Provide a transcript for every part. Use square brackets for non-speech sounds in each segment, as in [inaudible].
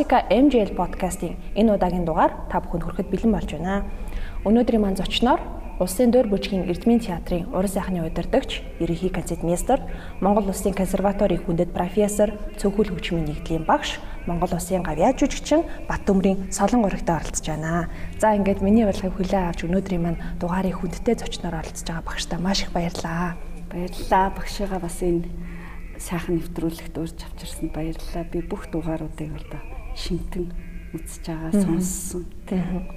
Classica MJL подкастын энэ удаагийн дугаар та бүхэнд хүрэхэд бэлэн болж байна. Өнөөдрийн маань зочноор Улсын дөр бүжгийн Эрдмийн театрын уран сайхны удирдагч, ерөнхий концертмейстер, Монгол Улсын консерваторийн хүндэт профессор, цөөхөл хөгжмийн нэгдлийн багш, Монгол Улсын гавьяа жүжигчин Баттөмрийн Солон урагтаа оролцож байна. За ингээд миний урилгыг хүлээн авч өнөөдрийн маань дугаарыг хүндтэй зочноор оролцож байгаа багштай маш их баярлалаа. Баярлалаа багшигаа бас энэ сайхан нэвтрүүлэгт урьж авчирсан баярлалаа. Би бүх дугааруудыг одоо шинтэн үзэж байгаа, сонссон. Тийм.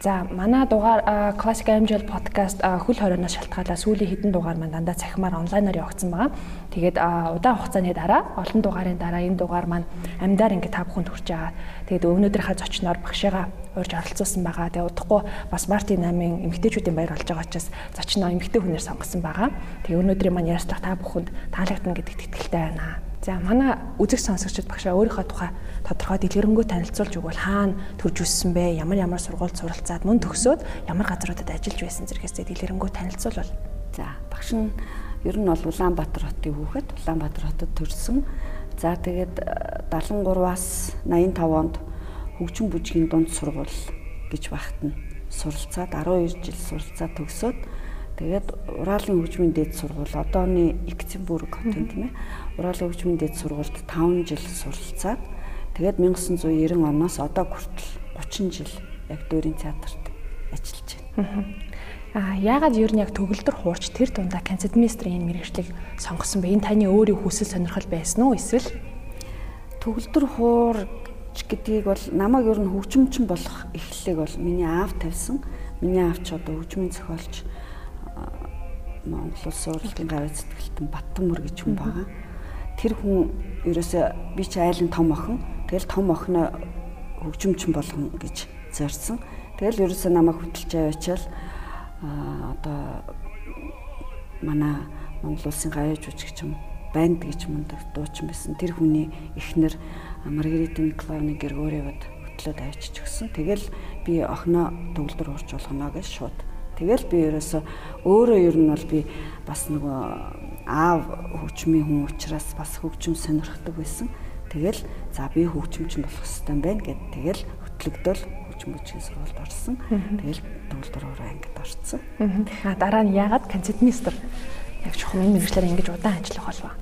За манай дугаар Classic Angel podcast хөл хорионоос шалтгаалаад сүүлийн хэдэн дугаар маань дандаа цахимаар онлайнаар явагдсан байгаа. Тэгээд удаан хугацааны дараа олон дугаарын дараа энэ дугаар маань амьдаар ингээд та бүхэнд хүрч байгаа. Тэгээд өнөөдрийнхээ зочноор багшигаа урьж оролцуулсан байгаа. Тэгээд удахгүй бас Мартин 8-ын эмгтээчүүдийн баяр болж байгаа учраас зочноо эмгтээ хүнээр сонгосон байгаа. Тэгээд өнөөдрийн маань ярилцлага та бүхэнд таалагдана гэдэгт итгэлтэй байна. За манай үзэг сонсогчид багшаа өөрийнхөө тухай тодорхой дэлгэрэнгүй танилцуулж өгвөл хаана төрж өссөн бэ? Ямар ямар сургуульд суралцаад мөн төгсөөд ямар газруудад ажиллаж байсан зэрэгсээ дэлгэрэнгүй танилцуулбал. За багш нь ер нь бол Улаанбаатар хотын хүүхэд Улаанбаатар хотод төрсэн. За тэгээд 73-аас 85 онд хөгжим бүжгийн дунд сургууль гэж багт нь суралцаад 12 жил суралцаад төгсөөд тэгээд Уралын хөгжмийн дээд сургууль одооны Екатеринбург хотын тийм ээ Уралын хөгжмийн дээд сургуульд 5 жил суралцаад тэгээд 1990 оноос одоо хүртэл 30 жил яг Дөрийн театрт ажиллаж байна. Аа яагаад ер нь яг төгөлдөр хуурч тэр дундаа концертмейстрийн энэ мэрэгчлийг сонгосон бэ? Энэ таны өөрийн хүсэл сонирхол байсан уу эсвэл төгөлдөр хуурч гэдгийг бол намайг ер нь хөгжимчин болох эхлэлийг бол миний аав тавьсан. Миний аав ч одоо хөгжмийн зохиолч Монгол Улсын урлагийн гавь сэтгэлтэн Баттамөр гэж хүн байгаа тэр хүн ерөөсөө би чи айлын том охин. Тэгэл том охиноо хөгжимчин болгоно гэж зорьсон. Тэгэл ерөөсөө намайг хөтөлж аваачаал а одоо манай Монгол улсын гаяж жүжигч юм банд гэж мундаг дуучин байсан. Тэр хүний эхнэр Маргарита Николаевны Григорьевод хөтлөөд авчиж өгсөн. Тэгэл би охиноо төгөлдөр урж болгоно гэж шууд. Тэгэл би ерөөсөө өөрөө ер нь бол би бас нөгөө аав хөгжмийн хүн учраас бас хөгжим сонирхдаг байсан. Тэгэл за би хөгжимчин болох хэрэгтэй байна гэд тэгэл хөтлөгдөөл хөгжим бүжгийн сургуульд орсон. Тэгэл төгөлдрөөрөө ангид орсон. А дараа нь яагаад концертмейстер яг чухам энэ мэрэгчлэр ингэж удаан ажиллах болов?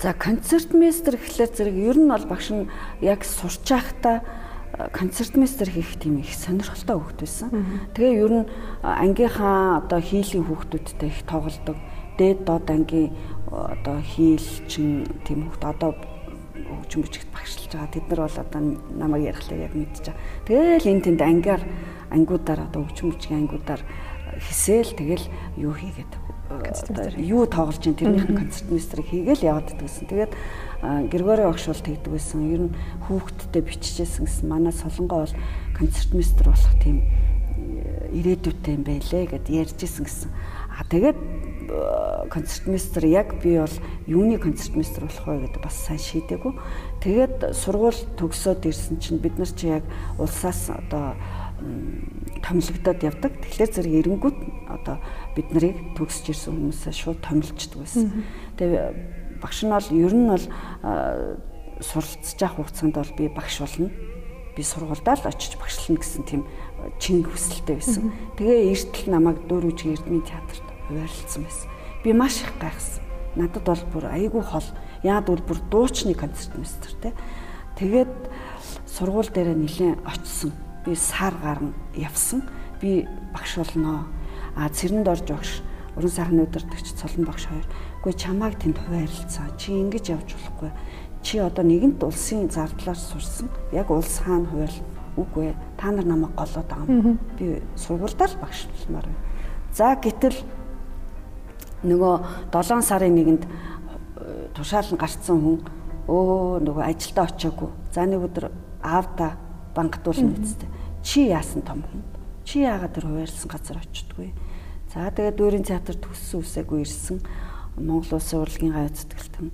За концертмейстер гэхлээр зэрэг ер нь бол багш нь яг сурч байхдаа концертмейстер хийх тийм их сонирхолтой хөвгт байсан. Тэгээ ер нь ангийнхаа одоо хийлийн хүүхдүүдтэй их тоглодог дээд доод ангийн одоо хийлчин тийм хөхт одоо хөгжим бичигт багшилж байгаа. Тэд нар бол одоо намайг ярихлаа яг мэдчихэж байгаа. Тэгэл энэ тэнд ангиар ангиудаар одоо хөгжим бичгийн ангиудаар хийсэл тэгэл юу хийгээд юу тоглож ин тэрнийх нь концертмейстрийг хийгээл яваад дэгсэн. Тэгээд Григори багш бол тэгдэг байсан. Ер нь хүүхдтэй биччихсэн гэсэн манай солонгоо бол концертмейстер болох тийм ирээдүйтэй юм байлээ гэд ярьжсэн гэсэн. А тэгээд концертмейстер яг би бол юуны концертмейстер болох вэ гэдэг бас сайн шийдээгүй. Тэгээд сургууль төгсөөд ирсэн чинь бид нар чи яг улсаас одоо томилогдоод явдаг. Тэгэхээр зэрэг эренгүүт одоо бид нарыг төгсөж ирсэн хүмүүсээ шууд томилчдаг байсан. Тэгээ багш нь бол ер нь бол суралцж явах хугацаанд бол би багш болно. Би сургуульдаа л очиж багшлана гэсэн тийм чин хүсэлтэй байсан. Тэгээ эртэл намайг дөөрүүжгийн эрдмийн театрт хуваарлцсан байсан. Би маш их гайхсан. Надад бол бүр айгүй хол. Яад бол бүр дуучны концерт мистер те. Тэгээд сургууль дээр нэлээд очсон. Би сар гарна явсан. Би багш болноо. А цэрэнд орж багш уран сайхны өдөртөгч цолон багш хоёр. Гэхдээ чамайг тэнд хуваарлцсан. Чи ингэж явж болохгүй. Чи одоо нэгэнт улсын зардлаар сурсан. Яг улс хаана хуваал үгүй та нар намайг голоод байгаа юм. Би сургуульдаа л багш болмоор байна. За гэтэл нөгөө 7 сарын нэгэнд э, тушаалн гарцсан хүн өө нөгөө ажилдаа очиагүй. За нэг өдөр аавда бангтуулна гэжтэй. Чи яасан том хүн? Чи яагаад тэр хуваарлсан газар очдгүй? За тэгээд дүүрийн театрт төссөн үсээгүй ирсэн. Монгол Улсын урлагийн гавь зүтгэлтэн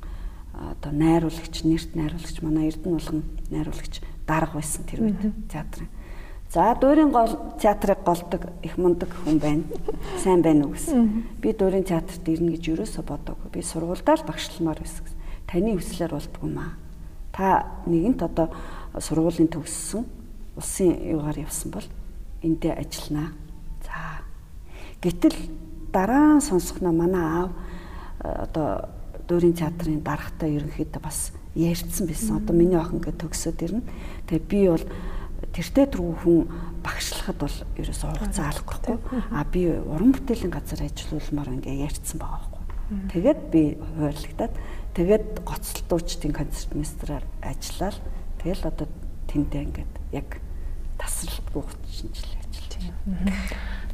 одоо найруулагч, нэрт найруулагч манай Эрдэнэ булган найруулагч дарга байсан тэр үед театрын. За дуурийн гол театрыг голдог их мундаг хүн байна. Сайн байна уу гэсэн. Би дуурийн театрт ирнэ гэж юусоо бодоогүй. Би сургуульдаа л багшламаар байсан гэсэн. Таны хүслээр болдгоо маа. Та нэгэнт одоо сургуулийн төгссөн улсын юугаар явсан бол эндээ ажилланаа. За. Гэтэл дараа нь сонсохноо манай аав одоо дуурийн театрын даргатай ерөнхийдөө бас ярьсан байсан. Одоо миний охин ингээд төгсөөд ирнэ. Тэгээ би бол тэртээ түрүү хүн багшлахад бол ерөөсөө хугацаа алахгүй. А би уран бүтээлийн газар ажиллаулмаар ингээ ярьсан байгаа байхгүй. Тэгээд би хуваарлагдаад тэгээд гоцлтуучдын концерт мастераар ажиллаад тэгэл одоо тэнтэй ингээд яг тасралтгүй 30 жил ажиллаж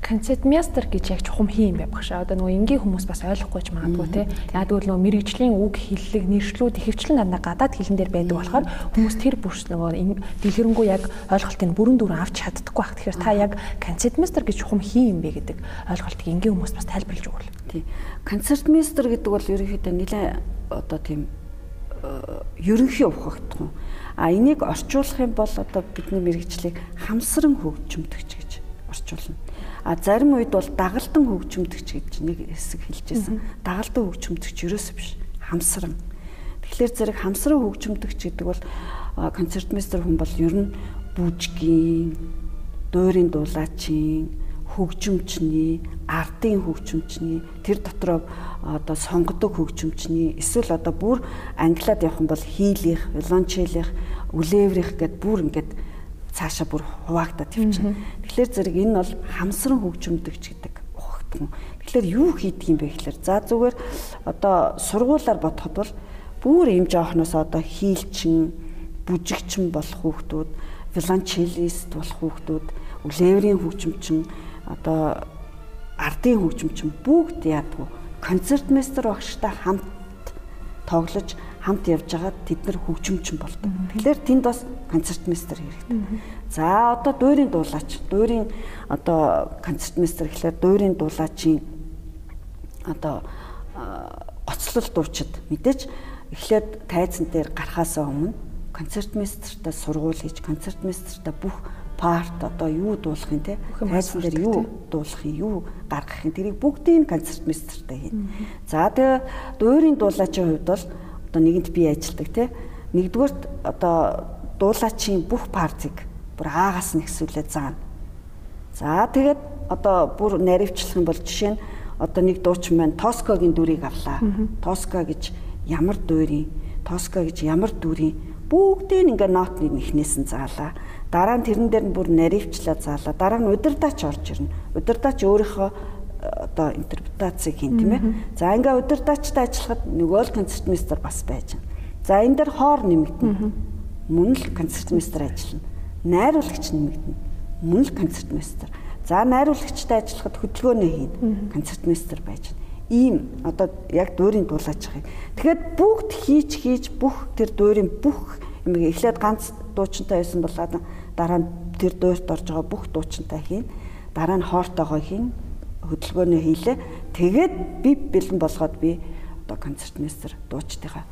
концертмейстер гэж яг чухам хий юм байх шаа. Одоо нөгөө энгийн хүмүүс бас ойлгохгүй ч магадгүй те. Яг тэгвэл нөгөө мэрэгжлийн үг хэллэг нэршлүүд ихэвчлэн дандаа гадаад хэлэн дээр байдаг болохоор хүмүүс тэр бүрс нөгөө дэлгэрэнгүй яг ойлголтыг бүрэн дүр авч чаддаггүй байх. Тэгэхээр та яг концертмейстер гэж чухам хий юм бэ гэдэг ойлголтыг энгийн хүмүүс бас тайлбарлаж өгвөл. Тий. Концертмейстер гэдэг бол ерөнхийдөө нэлээ одоо тийм э, ерөнхий ухагдсан. А энийг орчуулах юм бол одоо бидний мэрэгчлийг хамсран хөгжимдөгч гэж орчуулна. А зарим үед бол дагалдан хөгжимдөгч гэж нэг хэсэг хэлжсэн. Дагалдан хөгжимдөгч ерөөсөө биш. Хамсран. Тэгэхээр зэрэг хамсран хөгжимдөгч гэдэг бол концертмейстер хүн бол ер нь бүжгийн, дуурийн дулаачийн, хөгжимчний, ардын хөгжимчний, тэр дотроо одоо сонгодог хөгжимчний, эсвэл одоо бүр англиад явах юм бол хийлих, виолончелих, үлээврих гэд бүр ингээд цаашаа бүр хуваагдаад явчихна. Тэгэхээр зэрэг энэ бол хамсран хөгжимдөгч гэдэг ухагдсан. Тэгэхээр юу хийдэг юм бэ гэхээр за зүгээр одоо сургуулаар бодоход бол бүр юм жоохноос одоо хийлчин, бүжигчин болох хүүхдүүд, виолончелист болох хүүхдүүд, леврийн хөгжимчин, одоо ардын хөгжимчин бүгд яадгүй концертмейстер багштай хамт тоглож хамт явж байгаад тэд нар хөгжимчин болдог. Тэгэхээр тэнд бас концертмейстер хэрэгтэй. За одоо дуурийн дуулаач, дуурийн одоо концертмейстер гэхлээр дуурийн дуулаачийн одоо гоцлол дуучид мэдээж эхлээд тайзан дээр гарахаасаа өмнө концертмейстертай сургууль хийж концертмейстертай бүх парт одоо юу дуулах юм те тайзан дээр юу дуулах юм юу гаргах юм тэрийг бүгдийг концертмейстертай хийн. За тэгээ дуурийн дуулаачийн хувьд бол одоо нэгэнт би ажилдаг тий. Нэгдүгээрт одоо дуулаачийн бүх партиг бүр аагаас нь ихсүүлээд заана. За тэгээд одоо бүр наривчлах юм бол жишээ нь одоо нэг дуучин маань Тоскогийн дүрийг авлаа. Тоска гэж ямар дуурийн, Тоска гэж ямар дүрийн бүгдийг ингээ нотны нэхнээс нь заалаа. Дараа нь тэрэн дээр нь бүр наривчлаа заалаа. Дараа нь удирдаач орж ирнэ. Удирдаач өөрийнхөө одоо интерпретацийг хийн тийм ээ. За ингээ удирдаачтай ажиллахад нөгөө л концертмейстер бас байж байна. За энэ дээр хоор нэмэгдэнэ. Мөн л концертмейстер ажиллана. Найруулагч нэмэгдэнэ. Мөн л концертмейстер. За найруулагчтай ажиллахад хөдөлгөөнөө хийн. Концертмейстер байж байна. Ийм одоо яг дуурийн дуулаач хий. Тэгэхээр бүгд хийж хийж бүх тэр дуурийн бүх юм эхлээд ганц дуучинтай байсан бол дараа нь тэр дуурт орж байгаа бүх дуучинтай хийн. Дараа нь хоортойгоо хийн хөдөлгөөнөө хийлээ. Тэгээд би бэлэн болгоод би одоо концертмейстер дуучдынхаа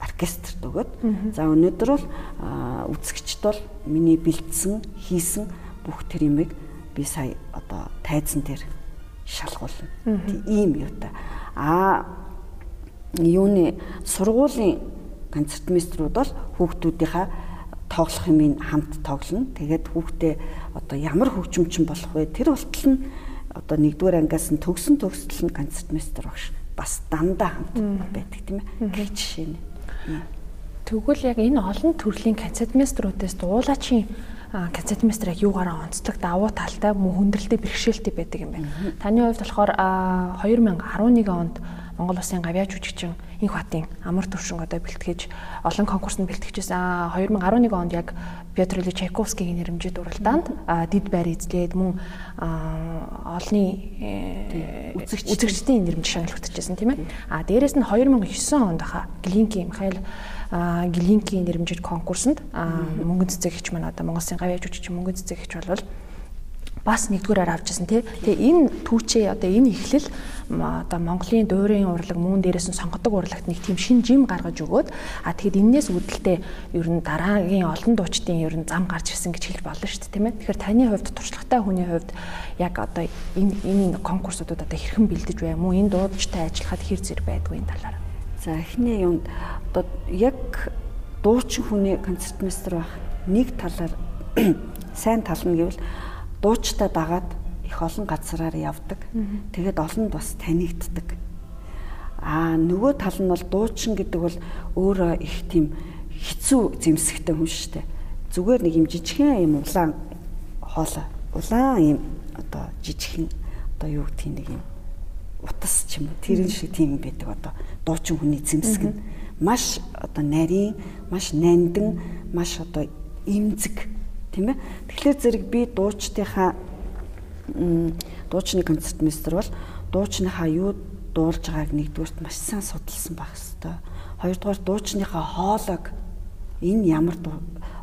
оркестрт өгöd. За өнөөдөр бол үзэгчд бол миний бэлдсэн хийсэн бүх тэр юмыг би сая одоо тайзан дээр шалгуулна. Тийм юу та. А юуны сургуулийн концертмейстрүүд бол хүүхдүүдийнхаа тоглох юм хамт тоглоно. Тэгээд хүүхдээ одоо ямар хөгжимчин болох вэ? Тэр болтол нь одоо нэгдүгээр ангиас нь төгсөн төгсөл нь концертмейстер багш бас дандаа хамт байдаг тийм ээ. Гэх жишээ нь. Тэгвэл яг энэ олон төрлийн концертмейструудаас дуулаачийн концертмейстер яг юугаараа онцлог давуу талтай мөн хүндрэлтэй бэрхшээлтэй байдаг юм байна. Таны хувьд болохоор 2011 онд Монгол Улсын гавьяа жүжигчин Инх Батын амар төвшин одоо бэлтгэж олон конкурсанд бэлтгэжсэн. 2011 онд яг Петр Ильич Чайковскигийн нэрмжид уралдаанд дид байр эзлээд мөн олны э, үзэгчдийн нэрмж шагналгдчихсэн тийм ээ. А дээрэс нь 2009 онд хаа Глинки Михаил Глинкийн нэрмжид конкурсанд мөнгөн цэцэг хч маань одоо Монгол Улсын гавьяа жүжигчин мөнгөн цэцэг хч болвол бас нэгдүгээрээр авчихсан тий. Тэгээ энэ түүчээ одоо энэ ихлэл одоо Монголын дуурийн урлаг мөн дээрээс нь сонгодог урлагт нэг тийм шин жим гаргаж өгөөд а тэгэхэд энээс үүдэлтэй ер нь дараагийн олон дуучдын ер нь зам гарч ирсэн гэж хэлж болно шүү дээ тийм ээ. Тэгэхээр таны хувьд туршлагатай хүний хувьд яг одоо энэ энэ конкурсуудад одоо хэрхэн бэлдэж бай мөн энэ дуудагчтай ажиллахад хэр зэрэг байдгүй энэ талаар. За эхний юунд одоо яг дуучин хүний концертмейстер байх нэг талаар [clears throat] сайн тал нь гэвэл дуучтай дагаад их олон газраар явдаг. Тэгээд олонд бас танигддаг. Аа нөгөө тал нь бол дуучин гэдэг бол өөрөө их тийм хэцүү зэмсэгтэй хүн шүү дээ. Зүгээр нэг юм жижигхэн юм улаан хоолой. Улаан юм одоо жижигхэн одоо юу гэх нэг юм утас ч юм уу тэрэн шиг тийм байдаг одоо дуучин хүний зэмсэг нь маш одоо нарийн маш нандин маш одоо имзэг тийм ээ. Тэгэхээр зэрэг би дуучдынхаа дуучны концертмейстер бол дуучныхаа юу дуулж байгааг нэгдүгээрт маш сайн судалсан байх хэвээр. Хоёрдугаар дуучныхаа хоолойг энэ ямар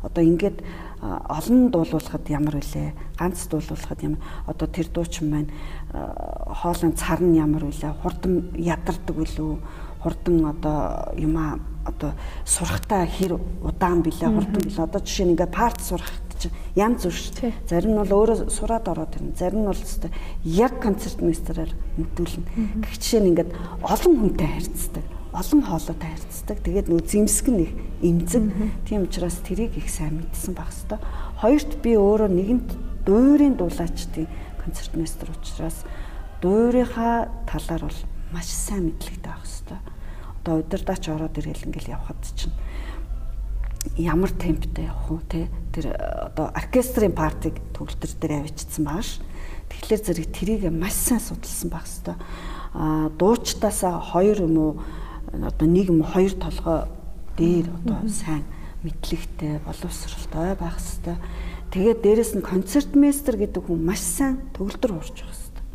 одоо ингээд олон дуулуулахад ямар вүлээ ганц дуулуулахад ямар одоо тэр дуучин маань хоолойн цар нь ямар вүлээ хурдан ядардаг үлээ хурдан одоо юма одоо сурахтаа хэр удаан билээ хурдан билээ одоо жишээ нь ингээд парт сурах чинь янз бүр шүү дээ. Зарим нь бол өөрөө сураад ороод ирнэ. Зарим нь бол өстой яг концертмейстераар мөдүүлнэ. Гэх жишээ нь ингээд олон хүнтэй харьцдаг. Олон хоолойтой харьцдаг. Тэгээд нөө зэмсэг нь их эмзэг. Тийм учраас тэрийг их сайн мэдсэн баг хэвээр. Хоёрт би өөрөө нэгэнт дуурийн дуулаачдын концертмейстер учраас дуурийнхаа талаар бол маш сайн мэдлэгтэй байх хэвээр. Одоо удирдаач ороод ирэл ингээл явхад чинь ямар темптэй явах уу те тэр э, одоо оркестрийн партиг төгөлтөр дээр авчирсан байгаа ш. Тэгэхээр зэрэг тэрийг маш сайн судалсан байх хэвээр. А дуучтаасаа хоёр юм уу одоо нэг юм хоёр толгой дээр одоо сайн мэдлэгтэй боловсралтай байх хэвээр. Тэгээд дээрэс нь концертмейстер гэдэг хүн маш сайн төгөлтөр уурч байх хэвээр.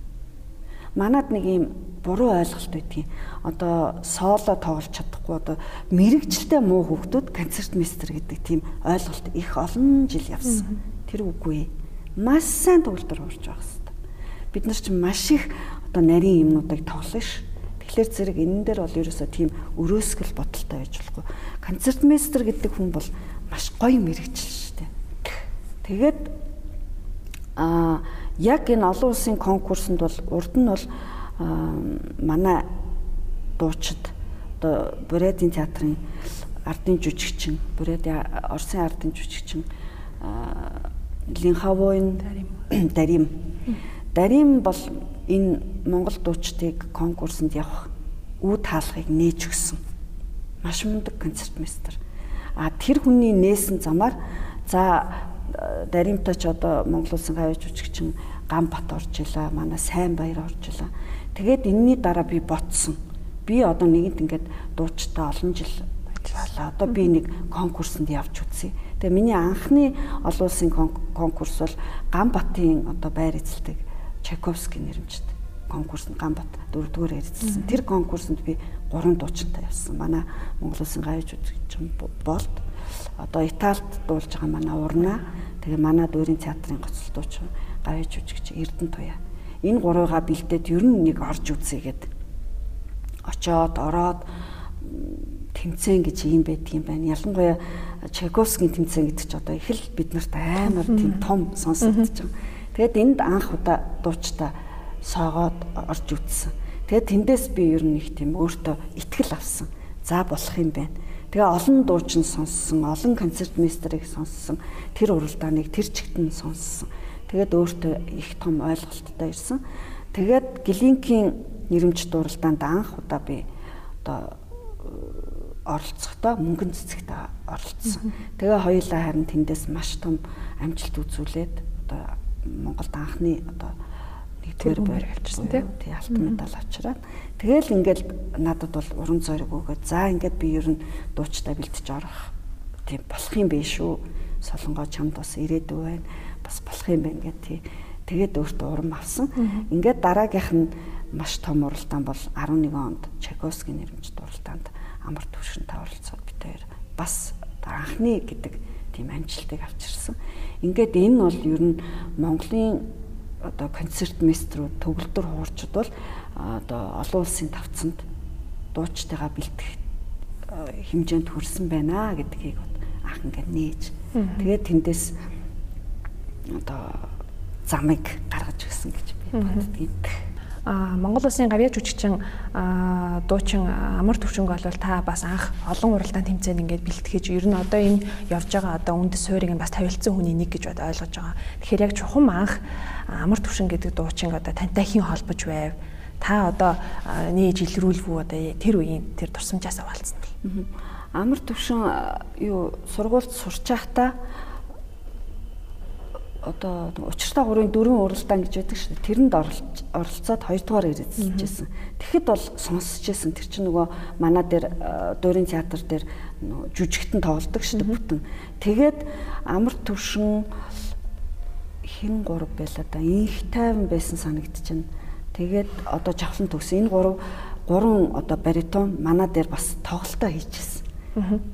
Манад нэг юм буруу ойлголт байдгийг. Одоо соло тоглож чадахгүй одоо мэрэгчлээ муу хүүхдүүд концертмейстер гэдэг тийм ойлголт их олон жил явсан. Тэр үгүй. Маш сайн төгөлдөр урж байгаа хэвээр. Бид нар чинь маш их одоо нарийн юмнуудыг тоглоно ш. Тэгэхээр зэрэг энэ дээр бол ерөөсөө тийм өрөөсгөл бодолтой байж болохгүй. Концертмейстер гэдэг хүн бол маш гоё мэрэгчл шүү дээ. Тэгээд а яг энэ олон улсын конкурсанд бол урд нь бол манай дуучид одоо Бурядын театрын ардын жүжигчин, Бурядын Оросын ардын жүжигчин Линхавойн Дарим. Дарим бол энэ Монгол дуучдыг конкурсанд явах үе таалгыг нээж өгсөн. Маш мундаг концертмейстер. А тэр хүний нээсэн замаар за Даримтай ч одоо Монгол улсын гавьяа жүжигчин Гамбат орж илаа, манай сайн баяр орж илаа. Тэгээд энэний дараа би ботсон. Би одоо нэгэнт ингээд дуучтай олон жил ажиллаа. Одоо би нэг конкурсанд явж үзье. Тэгээ миний анхны олон улсын конкурс бол Ганбатын одоо байр эзэлдэг Чайковский нэрмжтэй конкурсанд Ганбат дөрөвдүгээр эзэлсэн. Тэр конкурсанд би гурван дуучинтай явсан. Манай Монгол улсын гавьяа жүжигчин болт одоо Италид дуулж байгаа манай урнаа тэгээ манай дүүрийн театрын гоцлол дуучин гавьяа жүжигч Эрдэнэ туяа энэ гурвыгаа бэлдээд ер нь нэг орж үзье гэд очоод ороод тэмцээн гэж юм байдаг юм байна. Ялангуяа Чайковскийн тэмцээн гэдэг чинь одоо их л биднэрт амар тийм том сонсогдож байгаа. Тэгэд энд анх удаа дуучтай соогоод орж үзсэн. Тэгээд тэндээс би ер нь их тийм өөртөө ихтгэл авсан. За болох юм байна. Тэгээ олон дуучин сонссон, олон концертмейстерийг сонссон. Тэр уралдааныг тэр чигтэн сонссон. Тэгээд өөртөө их том ойлголттой ирсэн. Тэгээд Глинкийн нэрэмж дуралдаанд анх удаа би одоо оролцохдоо мөнгөн цэцэгт оролцсон. Тэгээ хоёулаа харин тэндээс маш том амжилт үзүүлээд одоо Монголд анхны одоо нэгдүгээр байр авчирсан тийм алтан медаль авчираад тэгэл ингээл надад бол уран зориг өгөөд за ингээд би ер нь дуучтай бэлтэж орох тийм болох юм биш шүү. Солонгоо чамд бас ирээдүй байна. Бас болох юм байна гэх тий. Тэгээд өөртөө урам авсан. Ингээд дараагийнх нь маш том уралдаан бол 11 онд Чайковскийн нэрмж дуралдаанд амар төвшөнтэй оролцоод хоёр бас анхны гэдэг тийм амжилтыг авчирсан. Ингээд энэ бол ер нь Монголын одоо концерт маструуд төгөлдөр хуурчд бол одоо олон улсын тавцанд дуучтайгаа бэлтгэх хэмжээнд хүрсэн байна гэдгийг анх ингээд нээж тэгээд тэндээс одоо замыг гаргаж өгсөн гэж би боддгийг а Монгол улсын гавьяа жүжигчин дуучин амар төвшөнгө бол та бас анх олон уралдаан тэмцээнд ингээд бэлтгэж ер нь одоо энэ явж байгаа одоо үндэс суурийг бас тавилсан хүний нэг гэж ойлгож байгаа. Тэгэхээр яг чухам анх амар төвшин гэдэг дуучин одоо тантай хэн холбож байв? Та одоо нээж илрүүлвүү одоо тэр үеийн тэр турсамжаас авалцсан бэл. Амар төвшин юу сургуульд сурч байхдаа одоо учиртай гурвын дөрвөн уралдаан гэж байдаг шүү дээ. Тэрэнд оролцоод хоёрдугаар ирээдэлж байсан. Тэгэхэд бол сонсож байсан. Тэр чинь нөгөө манай дээр дуурийн театр дээр жүжигтэн тоглодог шүү дээ бүтэн. Тэгээд амар төвшин хэн гурав байла да инх тайван байсан санагдчихна. Тэгээд одоо жавхлан төгсөн. Энэ гурав гурван одоо баритон манай дээр бас тоглолтоо хийчихсэн.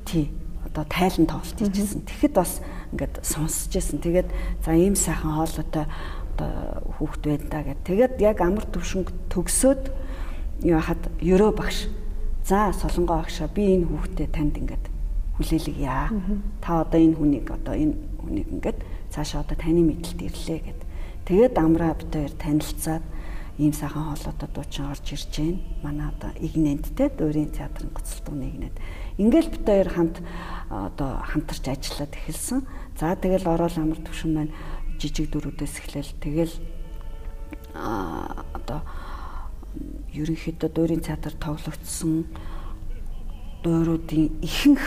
Тий. Одоо тайлан тоглолт хийчихсэн. Тэгэхэд бас ингээд сонсож байсан. Тэгээд за ийм сайхан хоолойтой одоо хүүхд байна да гэд. Тэгээд яг амар төвшинг төгсөөд юу хаад ерөө багш. За солонгоо багшаа би энэ хүүхдэд танд ингээд хүлээлэг яа. Та одоо энэ хүнийг одоо энэ хүнийг ингээд цаашаа одоо таны мэдлэлд ирлээ гэд. Тэгээд амраа бид хоёр танилцаад ийм сайхан хоолойтой дуучин орж ирж гээ. Манай одоо игнэнттэй дуурийн театрын гоцлтууны игнэт. Ингээл бид хоёр хамт одоо хамтарч ажиллаад эхэлсэн. За тэгэл орол амар төвшин маань жижиг дөрүүдээс эхлээл тэгэл а одоо ерөнхийдөө дуурийн театр тоглогдсон дууруудын ихэнх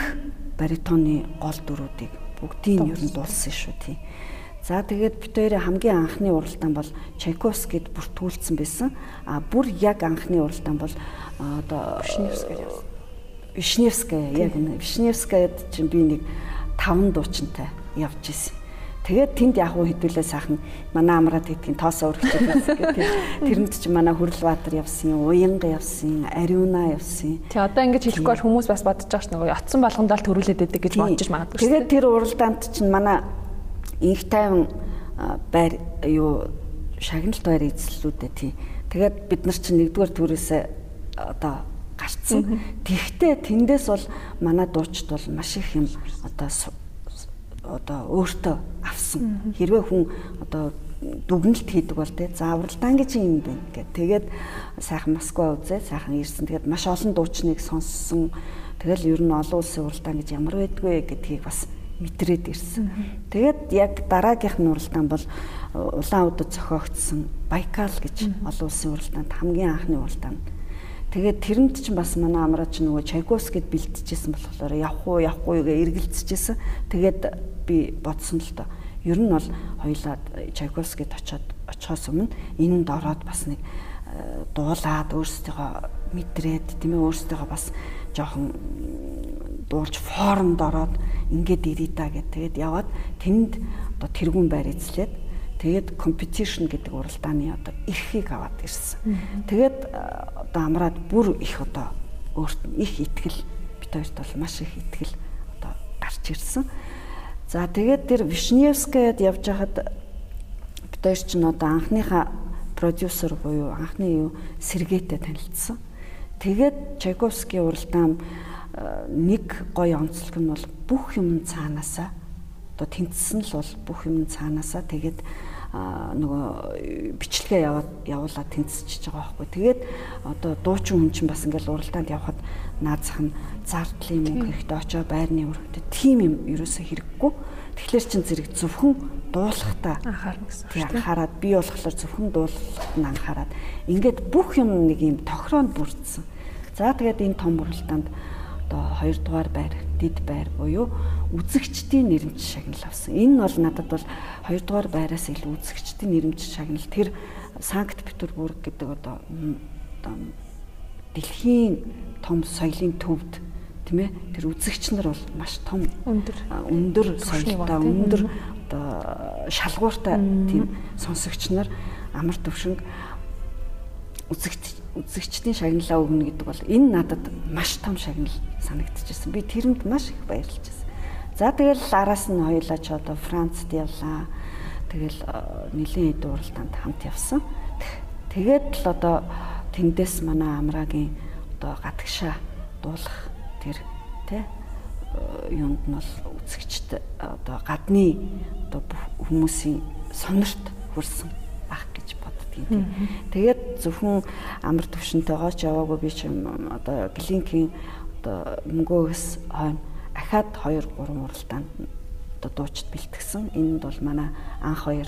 баритоны гол дөрүүдийг бүгдийг ер нь дуулсан шүү тий. За тэгээд бид хоёрын хамгийн анхны уралдаан бол Чайковскид бүртгүүлсэн байсан. А бүр яг анхны уралдаан бол одоо Вишневская Вишневская яг энэ Вишневскаяд чинь би нэг таван дуучинтай явж исэн. Тэгээд тэнд яг уу хэдүүлээ сайхан манай амраад гэдгийг тоосоо өргөж байсан гэх тэрэнд чи манай Хүрлбаатар явсан, Уянга явсан, Ариуна явсан. Тий одоо ингэж хэлэхгүй бол хүмүүс бас бодож байгаа ш нөгөө ятсан болгондоо л төрүүлээд байдаг гэж бодож магадгүй. Тэгээд тэр уралдаанд чинь манай инх тайван байр юу шагналт байр эзлэлүүдээ тий. Тэгээд бид нар чинь нэгдүгээр төрөөсөө одоо гарцсан. Тэгвэл тэндээс бол манай дуучид бол маш их юм одоо одоо өөртөө авсан. Хэрвээ хүн одоо дүгнэлт хийдэг бол тэ заавралдаан гэж юм байна гэд. Тэгээд сайхан Москва үзээ, сайхан ирсэн. Тэгээд маш олон дуучныг сонссон. Тэгэл ер нь олон улсын уралдаан гэж ямар байдгүй гэдгийг бас мэдрээд ирсэн. Тэгээд яг дараагийнх нь уралдаан бол улаан удад зохиогдсон Байкал гэж олон улсын уралдаанд хамгийн анхны уралдаан Тэгээд тэрэнд чинь бас манай амраа чи нөгөө Чайковскид бэлтжижсэн болохоор явах уу явахгүй гээ эргэлзэжсэн. Тэгээд би бодсон л доо. Ер нь бол хоёлаад Чайковскид очиод очихоос өмнө энэнд ороод бас нэг э, дуулаад өөрсдийнхөө мэдрээд тийм ээ өөрсдийнхөө бас жоохон дуулж формд ороод ингээд ирээ та гэд тэгээд яваад тэнд одоо тэргүүн байр эзлээд Тэгээд competition гэдэг уралдааны одоо эрхийг аваад ирсэн. Тэгээд э, одоо амраад бүр их одоо өөрт их ихтгэл бид хоёрт бол маш их ихтгэл одоо гарч ирсэн. За тэгээд тэр Вишневскаяд явж хахад бид хоёр ч н одоо анхныхаа продюсер буюу анхны юу Сергейтэй танилцсан. Тэгээд Чайковский уралдаан э, нэг гоё онцлог нь бол бүх юм цаанаасаа одоо тэнцсэн л бол бүх юм цаанаасаа тэгээд нөгөө бичлэгээ явуулаад тэнцэж байгаа байхгүй. Тэгээд одоо дуучин хүн чинь бас ингээл уралдаанд явхад наазах нь зардлын мөнгө хэрэгтэй очоо байрны өрхөд тийм юм ерөөсөө хэрэггүй. Тэгэхээр чин зэрэг зөвхөн дуулахтаа анхаарна гэсэн. Тийм анхаарад би болохоор зөвхөн дуулахт нь анхаарад ингээд бүх юм нэг юм тохироонд бүрдсэн. За тэгээд энэ том уралдаанд одоо хоёрдугаар байр, дид байр буюу үзэгчдийн нэрмж шагнал авсан. Энэ бол надад бол хоёрдугаар байраас илүү үзэгчдийн нэрмж шагнал тэр Санкт Петербург гэдэг одоо дэлхийн том соёлын төвд тийм ээ тэр үзэгч нар бол маш том өндөр өндөр соёлтой өндөр одоо шалгууртай тийм сонсогч нар амар төвшинг үзэгч үзэгчдийн шагналаа өгнө гэдэг бол энэ надад маш том шагнал санагдчихсан. Би тэрэнд маш их баярлж байна. За тэгэл араас нь хоёулаа ч одоо Францд явлаа. Тэгэл нэлийн эд уралдаанд хамт явсан. Тэгээд л одоо тэндээс манай амраагийн одоо гадагшаа дуулах тэр тэ юунд нь бол үзэгчд одоо гадны одоо хүмүүсийн сонирт хүрсэн ах гэж боддгийн. Тэгээд зөвхөн амар төвшөнтэйгоо ч яваагүй би ч одоо глинкийн одоо мөнгөөс хойно ахаад 2 3 уралдаанд одоо дуучид бэлтгэсэн. Энд бол манай анх хоёр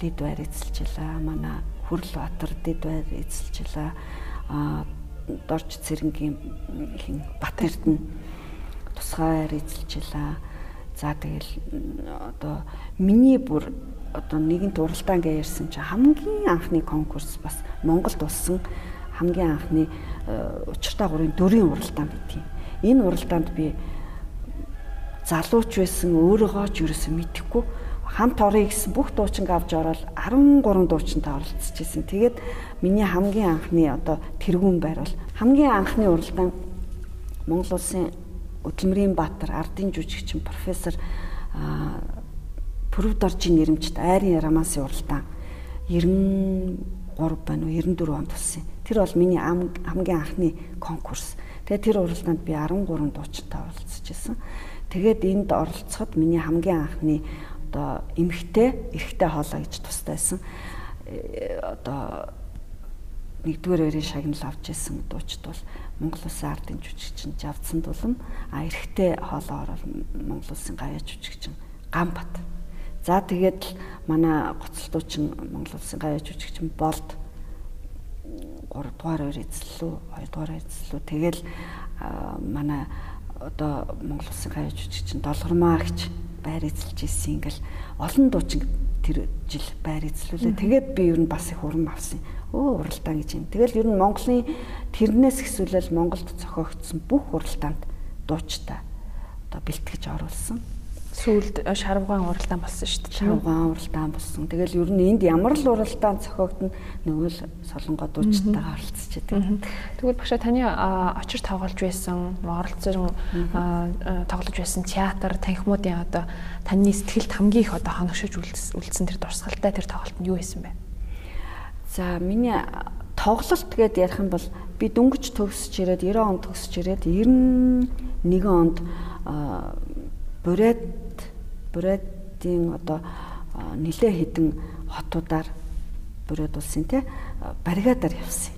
дид байр эзэлжлээ. Манай Хүрл Батар дид байр эзэлжлээ. А дорж цэрэнгийн хин Бат Эрдэнэ тусгай байр эзэлжлээ. За тэгэл одоо миний бүр одоо нэгэнт уралдаан гэж ярьсан чи хамгийн анхны конкурс бас Монголд болсон хамгийн анхны учиртай гурын дөрийн уралдаан байдгийг. Энэ уралдаанд би залууч байсан өөрийгөө ч ерөөсөө мэдэхгүй хамт орё гэсэн бүх дуучинг авч ороод 13 дуучинтай оролцож ирсэн. Тэгээд миний хамгийн анхны одоо тэргүүн байр бол хамгийн анхны уралдаан Монгол улсын Өдлөмрийн Баатар ардын жүжигчин профессор Пүрв доржийн нэрмжт айрын ярамасын уралдаан 93 байна уу 94 онд болсон. Тэр бол миний хамгийн анхны конкурс. Тэгээд тэр уралдаанд би 13 дуучинтай оролцож ирсэн. Тэгээд энд оролцоход миний хамгийн анхны одоо эмхтэй эрэгтэй хоолой гэж тустайсан. Э, одоо нэгдүгээр өрийн шагнал авч исэн дуучид бол Монгол Улсын ардын жүжигчин Жавдсан Дулам а эрэгтэй хоолоо орол Монгол Улсын гаяа жүжигчин Гамбат. За тэгээд манай гоцлтуучин Монгол Улсын гаяа жүжигчин Болд 3 дугаар өр эзлэлүү 2 дугаар эзлэлүү тэгэл манай одоо Монгол Улсын гаяа жүжигчин Долгормаа гэж байр эзэлж ирсэн ингээл олон дуучин тэр жил байр эзлүүлээ. Тэгээд би ер нь бас их урам авсан. Өө уралдаан гэж юм. Тэгэл ер нь Монголын тэрнээс ихсүүлэл Монголд зохиогдсон бүх уралдаанд дуучтай одоо бэлтгэж оруулсан сүүлд шарвгаан уралдаан болсон шүү дээ. Шарвгаан уралдаан болсон. Тэгэл ер нь энд ямар л уралдаан цохиогдно нөгөө л солонгоо дуучтайгаа оролцож байдаг. Тэгвэл багшаа таны очир тоглож байсан, оролцсон тоглож байсан театр, танхимуудын одоо таны сэтгэлд хамгийн их одоо хоногшиж үлдсэн тэр дурсгалтай тэр тоглолт нь юу байсан бэ? За миний тоглолт гэдээ ярих юм бол би дөнгөж төгсөж ирээд 90 онд төгсөж ирээд 91 онд бурайд Бурайдын одоо нэлээ хідэн хотуудаар Бурайд улсын те баригадаар явсан.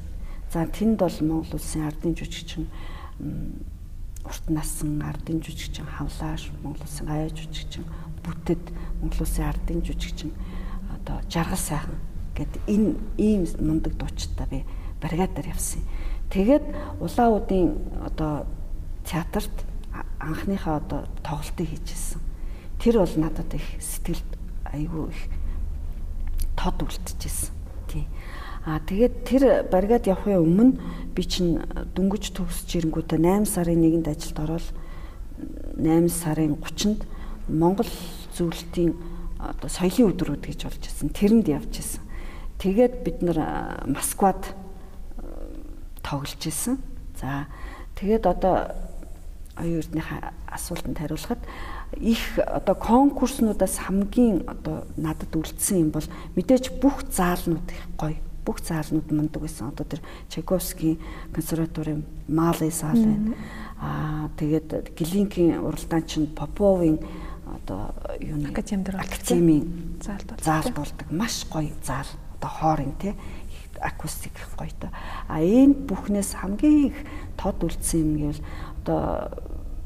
За тэнд бол Монгол улсын ардын жүжигчин урт насан ардын жүжигчин хавлааш Монгол улсын гаяа жүжигчин бүтэд Монгол улсын ардын жүжигчин одоо жаргал сайхан гэд энэ ийм мундаг дуучтай би баригадаар явсан. Тэгээд улаануудын одоо театрт анхныхаа одоо тоглолтыг хийжсэн тэр бол надад их сэтгэлд айгүй их тод үлдчихсэн. Тий. Аа тэгээд тэр баригад явахын өмнө би чинь дөнгөж төгсөж ирэнгүүтээ 8 сарын 1-нд ажилд ороод 8 сарын 30-нд Монгол зөвлөлтийн одоо соёлын өдрүүд гэж болж ирсэн. Тэрэнд явж ирсэн. Тэгээд бид нар Москвад тоглож ирсэн. За тэгээд одоо оюутныхаа асуултанд хариулахад их одоо конкурснуудаас хамгийн одоо надад үлдсэн юм бол мэдээж бүх заалнууд их гоё бүх заалнууд мундаг байсан. Одоо тэр Чайковскийн консерваторийн Малый заал байна. Аа тэгээд Глинкийн уралдаанч нь Поповын одоо юу нэг академи дээр академийн заалд заалд болдог. Маш гоё заал. Одоо хоорын тий акустик гоё то. А энэ бүхнээс хамгийн их тод үлдсэн юм гэвэл одоо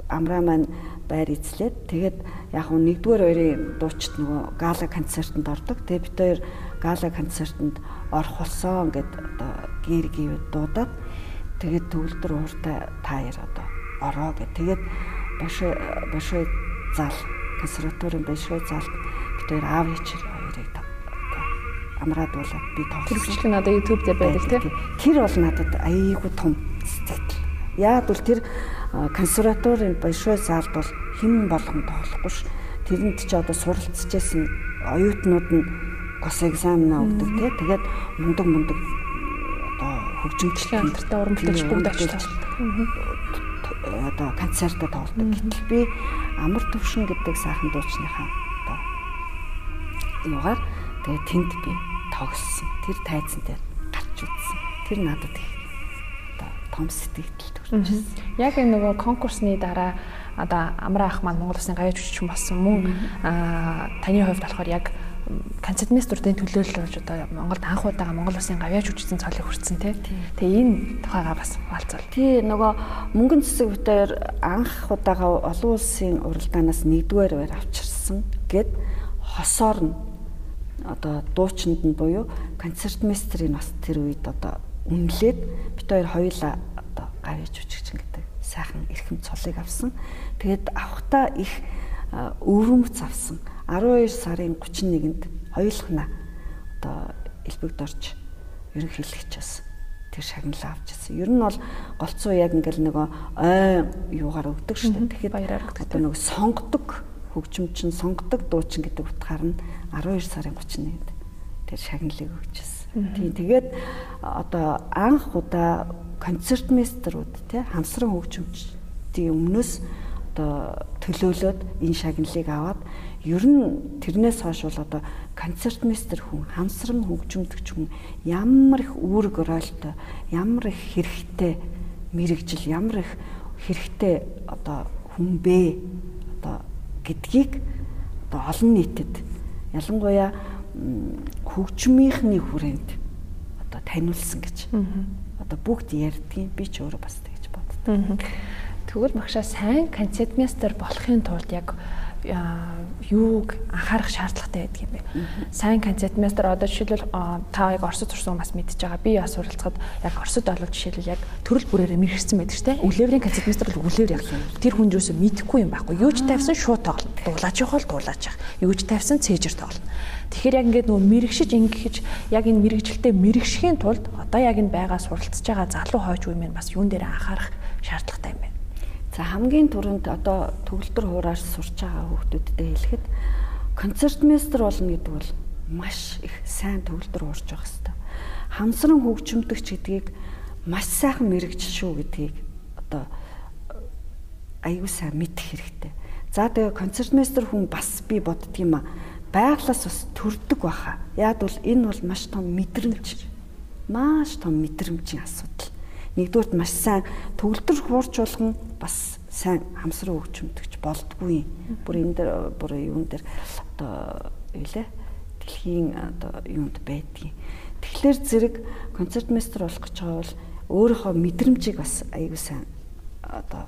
амраа маань байр эзлээд тэгээд яг нь нэгдүгээр хоёрын дуучид нөгөө гала концертанд ордог. Тэгээд бид хоёр гала концертанд орох болсон гэд одоо гэр гівэд дуудаад тэгээд төвлөр ууртай та яар одоо ороо гэд тэгээд бошоо бошоо зал консерваторийн бошоо зал бид хоёр аав ээжээр хоёрыг амраад болоод би тоглосон. Тэр бичлэг надад YouTube дээр байдаг тийм. Тэр бол надад аяйгуу том сэтгэл. Яг бол тэр консерваторийн большой залд бол хэн болгон тоглохгүй ш. Тэрэнд ч одоо суралцчихсэн оюутнууд нь гос экзамна өгдөг тий. Тэгээд мундаг мундаг одоо хөгжимчлэн хамтартай уран бүтээлч бүгд очиж одоо концертад тоглодог. Гэтэл би амар төвшин гэдэг сайхан дуучныхаа одоо юугаар тэгээд тэнд би тогссон. Тэр тайзан дээр гарч үзсэн. Тэр надад их том сэтгэл төрчихсөн. Яг энэ нөгөө конкурсны дараа одоо Амраа ах маань Монгол Улсын гавьяа жүжигчин болсон мөн таны хувьд болохоор яг концертмейструудын төлөөлөл болж одоо Монголд анх удаага Монгол Улсын гавьяа жүжигчин цолыг хүртсэн тий. Тэгээ энэ тухайгаа бас хаалцвал. Тий нөгөө мөнгөн цэцэг бүтээр анх удаага олон улсын уралдаанаас нэгдүгээр байр авчирсан гэд хосоор нь одоо дуучинд нь буюу концертмейстрийн бас тэр үед одоо үнэлээд бит хоёр хоёулаа одоо гавьяа жүжигчин гэдэг сайхан эрхэм цолыг авсан. Тэгээд авахта их өвөрмөц авсан. 12 сарын 31-нд хоёулахна одоо элбэгд орж ерөнхийлөгч бас тэр шагналаа авч ирсэн. Ер нь бол голцоо яг ингээл нөгөө ой юугаар өгдөг шүү дээ. Тэгэхэд баяраар өгдөг. Одоо нөгөө сонгодог хөгжимчин сонгодог дуучин гэдэг утгаар нь 12 сарын 31-нд тэр шагналыг өгчээсэн. Тийм тэгээд одоо анх удаа концертмейстерүүд тий хамсран хөгжимчдийн өмнөөс одоо төлөөлөөд энэ шагналыг аваад ер нь тэрнээс хойш бол одоо концертмейстер хүн хамсран хөгжимдөгч хүн ямар их үүрэг оролтой ямар их хэрэгтэй мэрэгжил ямар их хэрэгтэй одоо хүн бэ одоо гэдгийг одоо олон нийтэд. Ялангуяа хөгжмийнхний хүрээнд одоо таниулсан гэж одоо бүгд ярьдгийн би ч өөрөө бас тэгж боддог. Тэгвэл багшаа сайн концертмейстер болохын тулд яг юуг анхаарах шаардлагатай байдаг юм бэ? Сайн концертмейстер одоо жишээлбэл та яг Оросд сурсан бас мэдж байгаа. Би бас суралцахад яг Оросд олох жишээлбэл яг төрөл бүрээрээ мэрэгсэн байдаг шүү дээ. Үлээврийн концертмейстер бол үлээвэр яг тэр хүн юусоо мэдэхгүй юм байхгүй. Юу ч тавьсан шууд тоглоно. Дуулаач явах бол дуулаач явах. Юу ч тавьсан цээжэр тоглоно. Тэгэхээр яг ингээд нөгөө мэрэгшиж ингэхэж яг энэ мэрэгжилтэд мэрэгшхийн тулд одоо яг энэ байгаа суралцж байгаа залуу хойч үе минь бас юун дээр анхаарах шаардлагатай юм байна. За хамгийн түрүүнд одоо төгөлдөр хуураар сурч байгаа хүүхдүүдэд хэлэхэд концертмейстер болно гэдэг бол маш их сайн төгөлдөр хуурж байх хэрэгтэй. Хамсран хөгжимдөгч гэдгийг маш сайхан мэрэгжил шүү гэдгийг одоо аюу сайн мэдэх хэрэгтэй. За тэгээ концертмейстер хүн бас би боддөг юм а байглаас бас төрдөг баха. Яг бол энэ бол маш том мэдрэмж. Маш том мэдрэмжийн асуудал. Нэгдүгürt маш сайн төгөлдөр хуурч болгон бас сайн хамсран хөгжимдөгч болдгүй. Бүр энэ дэр бүр юун дээр одоо юу лээ? Дэлхийн одоо юунд байдгийг. Тэгэхээр зэрэг концертмейстер болох гэж байгаа бол өөрийнхөө мэдрэмжийг бас аягүй сайн одоо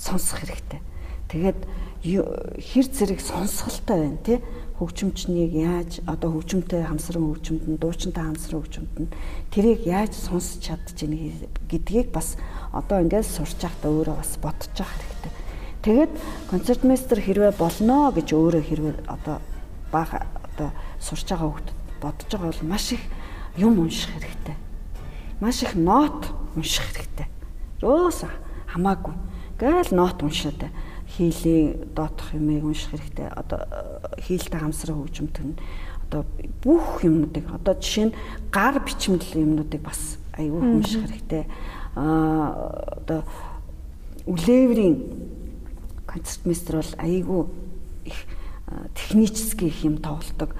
сонсох хэрэгтэй. Тэгээд хэр зэрэг сонсголтой байна тий хөгжимчнийг яаж одоо хөгжимтэй хамсран хөгжимд нь дуучинтай хамсран хөгжимд нь тэрийг яаж сонсч чадж ийн гэдгийг бас одоо ингээд сурч байхдаа өөрөө бас бодож явах хэрэгтэй. Тэгээд концертмейстер хэрвээ болно гэж өөрөө хэрвээ одоо бага одоо сурч байгаа хүүхд бодож байгаа бол маш их юм унших хэрэгтэй. Маш их нот унших хэрэгтэй. Рөөс хамаагүй. Гээл нот уншаад хийлийн доотох юмыг унших хэрэгтэй. Одоо хийлтэй хамсраа хөгжимт нь одоо бүх юмнуудыг одоо жишээ нь гар бичмэл юмнуудыг бас аюу унших хэрэгтэй. Аа одоо үлээврийн концертмейстер бол аюу их технический их юм тоглодог.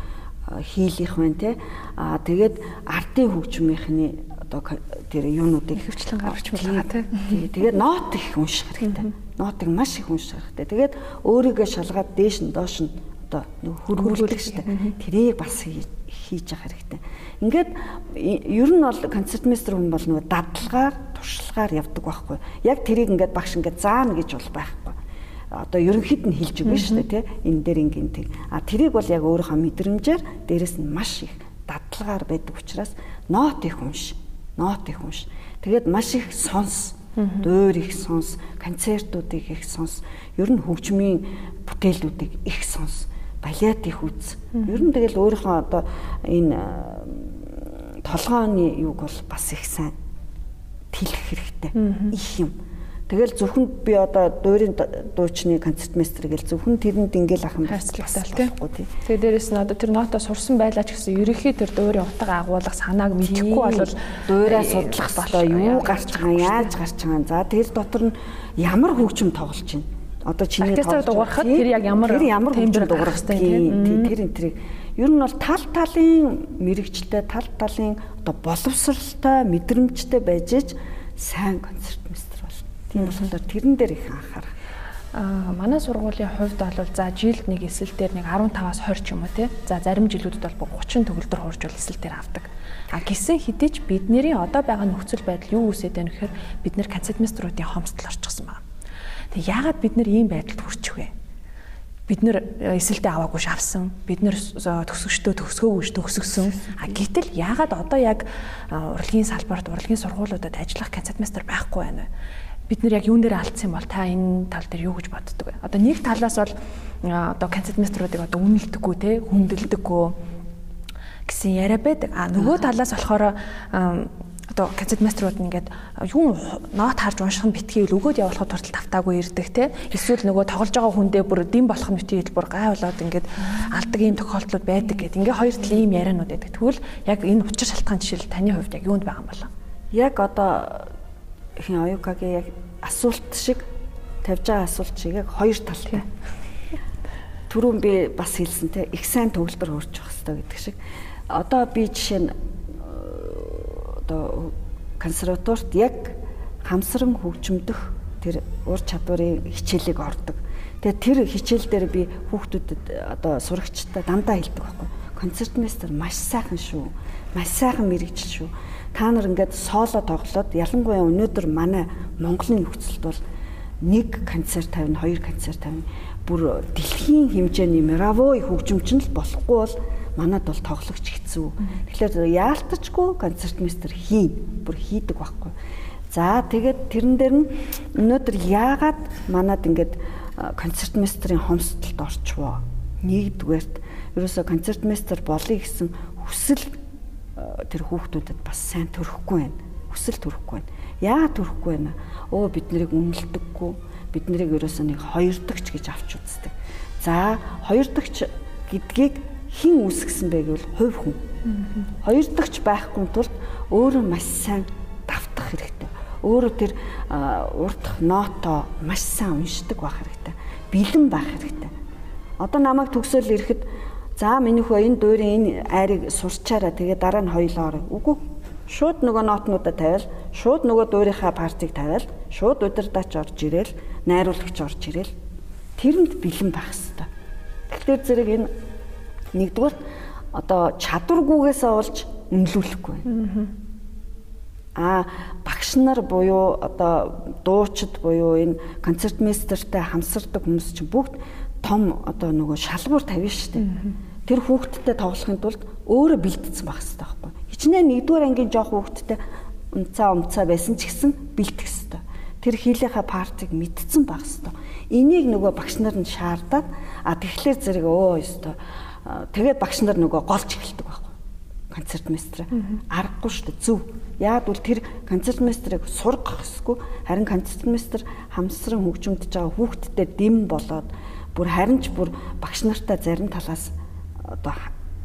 хийлийнх байна те. Аа тэгээд ардын хөгжмийнхний одоо тэр юунуудыг хөвчлэн гаргаж байгаа те. Тэгээд нот их унших хэрэгтэй. Нотыг маш их унших хэрэгтэй. Тэгээд өөрийгөө шалгаад дээш нь доош нь одоо хөрвүүлдэг шүү дээ. Тэрийг бас хийж явах хэрэгтэй. Ингээд ер нь бол концертмейстер хүн бол нөгөө дадлагаар, туршлагаар явдаг байхгүй. Яг тэрийг ингээд багш ингээд заана гэж бол байхгүй. Одоо ерөнхийд нь хэлж өгнө шүү дээ тий энэ дээр ингийн тэг а тэрийг бол яг өөрийнхөө мэдрэмжээр дээрэс нь маш их дадлагаар байдаг учраас нот их унш. Нот их унш. Тэгээд маш их сонс дөөр их сонс концертуудыг их сонс. Ер нь хөгжмийн бүтээлүүдийг их сонс. Балет их үз. Ер нь тэгэл өөрийнхөө одоо энэ толгооны юг бол бас их сайн. Тэлэх хэрэгтэй. Их юм Тэгэл зөвхөн би одоо дуурийн дуучны концертмейстер гэл зөвхөн тэрэнд ингээл ах юм хайрцагтай тийм. Тэгээ дээрэс нь одоо тэр ноото сурсан байлаа ч гэсэн ерөнхий тэр дуурийн утга агуулгах санааг мэдэхгүй бол дуурайа судлах болоо юу гарч байгаа яаж гарч байгаа. За тэр дотор нь ямар хөгжим тоглож байна. Одоо чиний оркестр дуурахад тэр яг ямар тэр ямар хөгжим дуурах тийм тэр энэ тэрийг ер нь бол тал талын мэрэгчлээ тал талын одоо боловсралтай мэдрэмжтэй байж сайн концертмейстер Тийм болохоор тэрэн дээр их анхаарах. Аа манай сургуулийн хувьд бол за жилд нэг эсэл дээр нэг 15-аас 20 ч юм уу тий. За зарим жилүүдэд бол 30 төгөлдөр хуурж бол эсэл дээр авдаг. А гисэн ч бидний одоо байгаа нөхцөл байдал юу үсэт байна гэхээр бид нэр концертмейструудын хомсдол орчихсон байна. Тэг яагаад бид нар ийм байдалд хүрчих вэ? бид нэр эсэлдээ аваагүй шавсан бид нэр төгсөгчдөө төгсгөөгүй төгсгсөн а гэтэл яагаад одоо яг урлагийн салбарт урлагийн сургуулиудад ажиллах концертмейстер байхгүй байна вэ бид нэр яг юун дээр алдсан юм бол та энэ тал дээр юу гэж боддөг вэ? Одоо нэг талаас бол одоо концертмейструудыг одоо үнэлдэггүй те хүндэлдэггүй гэсэн яриа байдаг. А нөгөө талаас болохоор одоо концертмейструуд нь ингээд юу нот харж унших нь битгий өгөөд явуулахад туртал тавтаагүй ирдэг те эсвэл нөгөө тоглож байгаа хүндээ бүр дэм болох нь битгий бүр гай болоод ингээд алдаг ийм тохиолдлууд байдаг гэдэг. Ингээ хоёр талын ийм ярианууд байдаг. Тэгвэл яг энэ учир шалтгаан жишээл таны хувьд яг юунд байгаа юм бол? Яг одоо хин оюукагийн яг асуулт шиг тавьж байгаа асуулт шиг яг хоёр талтай. Түрүүн би бас хэлсэн те их сайн төгөлдөр хөрчих хэвээр гэдэг шиг. Одоо би жишээ нь одоо консерваторт яг хамсран хөгжимдөх тэр ур чадварын хичээлийг ордог. Тэгээ тэр хичээл дээр би хүүхдүүдэд одоо сурагчтай дандаа хэлдэг байхгүй. Концертмейстер маш сайхан шүү. Маш сайхан мэрэгжил шүү та нар ингээд соло тоглоод ялангуяа өнөөдөр манай Монголын нөхцөлд бол нэг концерт тавина, хоёр концерт тавина. Бүр дэлхийн хэмжээний мировой хөгжимчин л болохгүй бол манад бол тоглогч хэцүү. Тэгэхээр яалтчгүй концертмейстер хийн, бүр хийдэг байхгүй. За тэгээд тэрэн дээр нь өнөөдөр яагаад манад ингээд концертмейстерийн хомсдолд орчвоо. Нэгдүгээрт ерөөсө концертмейстер болъё гэсэн хүсэл тэр хүүхдүүдэд бас сайн төрөхгүй байна. Хүсэл төрөхгүй байна. Яагаад төрөхгүй байна? Өө бид нарыг үнэлдэггүй. Бид нарыг ерөөсөө нэг хоёрдогч гэж авч үздэг. За хоёрдогч гэдгийг хэн үүсгэсэн бэ гэвэл хувь хүн. Хоёрдогч байхгүй тулд өөрөө маш сайн давтах хэрэгтэй. Өөрөө тэр урдах ноото маш сайн уншдаг байх хэрэгтэй. Бэлэн байх хэрэгтэй. Одоо намайг төгсөөл ирэхэд За миний хөө энэ дуурийн энэ айрыг сурчаараа тэгээ дараа нь хоёлоо орё. Үгүй. Шууд нөгөө нотнуудаа тавиал, шууд нөгөө дуурийнхаа партийг тавиал, шууд удирдаач орж ирээл, найруулагч орж ирээл. Тэрэнд бэлэн байх хэвээр. Тэгэхээр зэрэг энэ нэгдүгээр одоо чадваргүйгээсээ олж үнэлүүлэхгүй. Аа багш нар буюу одоо дуучид буюу энэ концертмейстертэй хамсардаг хүмүүс чинь бүгд том одоо нөгөө шалгуур тавина шүү дээ. Тэр хүүхдтэй тоглохын тулд өөрөө бэлдсэн байх хэрэгтэй байхгүй. Хичнээн нэгдүгээр ангийн жоох хүүхдтэй унцаа умцаа байсан ч гэсэн бэлтгэх хэрэгтэй. Тэр хийлийнхаа партиг мэдсэн байх хэрэгтэй. Энийг нөгөө багш нар нь шаардаад а тэгэхээр зэрэг өө ёстой. Тэгээд багш нар нөгөө голж эхэлдэг байхгүй. Концертмейстер аргагүй шүү дээ зөв. Яг бол тэр концертмейстерыг сургах хэсгүй харин концертмейстер хамсран хөгжимдөж байгаа хүүхдтэй дэм болоод бүр харин ч бүр багш нартай зарим талаас одоо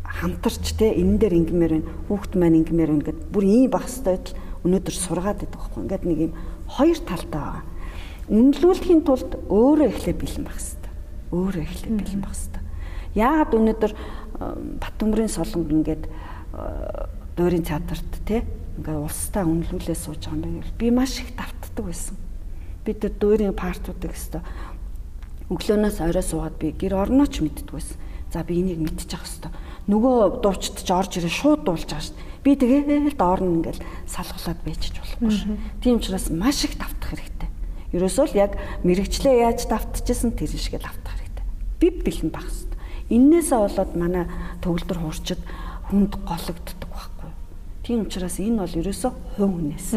хамтарч те энэ дээр ингэмээр байна хүүхд маань ингэмээр байна гэд бүр ийм баг хэвээр өнөөдөр сургаад байдаг байхгүй ингээд нэг юм хоёр талтай байгаа. Үнэлүүлэхийн тулд өөрөө эхлээ бэлэн байх хэвээр. Өөрөө эхлээ бэлэн байх хэвээр. Яагаад өнөөдөр Батөмрийн солонг ингээд дуурийн театрт тий ингээд улстай үнэлүүлээ сууж байгаа юм байна. Би маш их давтдаг байсан. Би тэр дуурийн партуудыг өстө өглөөнөөс орой суугаад би гэр орнооч мэддэг байсан. За би энийг мэдчих хэвээр. Нөгөө дуучдж орж ирээ шууд дуулж байгаа шүү. Би тэгээл доорн ингээл салгалаад байчих болохгүй шүү. Тийм учраас маш их давтах хэрэгтэй. Ерөөсөө л яг мэрэгчлээ яаж давтчихсан тэр шигээ давтах хэрэгтэй. Би бэлэн байх хэвээр. Иннээсээ болоод манай төгөлдөр хуурчид хүнд гологддог байхгүй. Тийм учраас энэ бол ерөөсөө хувь хүнээс.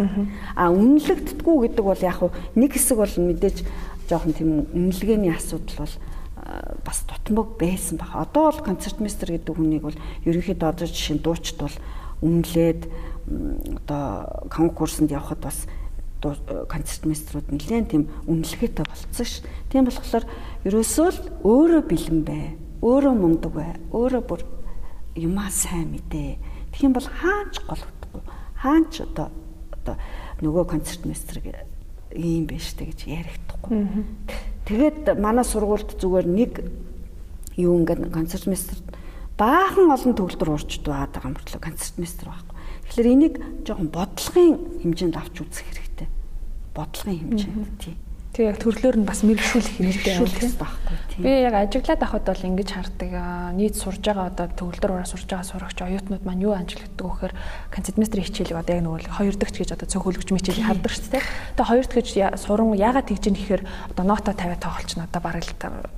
А үнэлэгддэггүй гэдэг бол яг нэг хэсэг бол мэдээж жоохон тийм үнэлгээний асуудал бол бас тутмаг байсан баг. Одоо бол концертмейстер гэдэг хүнийг бол ерөнхийдөө одоо жишээ нь дуучид бол үнэлээд одоо конкурсанд явхад бас концертмейстерүүд нэлээд тийм үнэлгээтэй болцсон ш. Тийм болохоор ерөөсөө л өөрөө бэлэн бай. Өөрөө мундаг бай. Өөрөө бүр юмаа сайн мэдээ. Тэгхийн бол хаач голдохгүй. Хаач одоо одоо нөгөө концертмейстер ийм биш тэ гэж ярихдаггүй. Тэгээд манай сургуульд зүгээр нэг юу ингээд концертмейстер баахан олон төгөлдөр урчд байгаа мөртлөө концертмейстер байхгүй. Тэгэхээр энийг жоохон бодлогын хэмжээнд авч үзэх хэрэгтэй. Бодлогын хэмжээнд тий. Тэг яг төрлөөр нь бас мэрэгшүүлэх хэрэгтэй тийм байхгүй тийм. Би яг ажиглаад авахд бол ингэж хардаг. Нийт сурж байгаа одоо төгөлдөр ураа сурж байгаа сурагч оюутнууд маань юу анжилгадаг вэхээр концертмейстрийн хичээлийг одоо яг нөгөө хоёр дахь гэж одоо цөөхөлгч мичээлийг хардаг шүү дээ. Тэгээ хоёр дахь гэж суран ягаад тэгж ийн гэхээр одоо нота 50 тоглолчно одоо бараг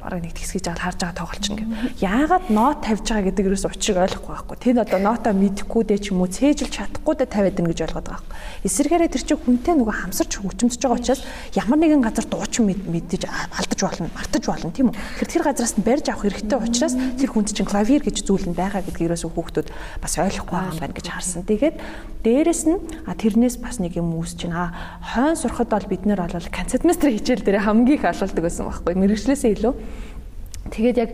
бараг нэг тэгсгийж аваад харж байгаа тоглолчно гэх. Ягаад нот тавьж байгаа гэдэг юус учрыг ойлгохгүй байхгүй. Тэнд одоо нота мэдэхгүй дээ ч юм уу цээжилж чадахгүй дээ тавиад ин гэж ойлгоод байгаа байхгүй. Эсвэргээрээ тэр чинь хүнтэй нөгөө хамсарч хөгжимдөж байгаа учраас ямар нэгэн газар газар дуучин мэдэж алдаж болно, мартаж болно тийм үү. Тэгэхээр тэр газараас нь барьж авах хэрэгтэй учраас тэр хүнд чинь клавир гэж зүйл нь байгаа гэдгээрээс хүүхдүүд бас ойлгохгүй байгаа юм байна гэж харсан. Тэгээд дээрэс нь тэрнээс бас нэг юм үүсэж байна. Хойн сурахад бол бид нэр бол концертмейстер хичээл дээр хамгийн их алуулдаг байсан байхгүй. Мэргэжлээсээ илүү Тэгээд яг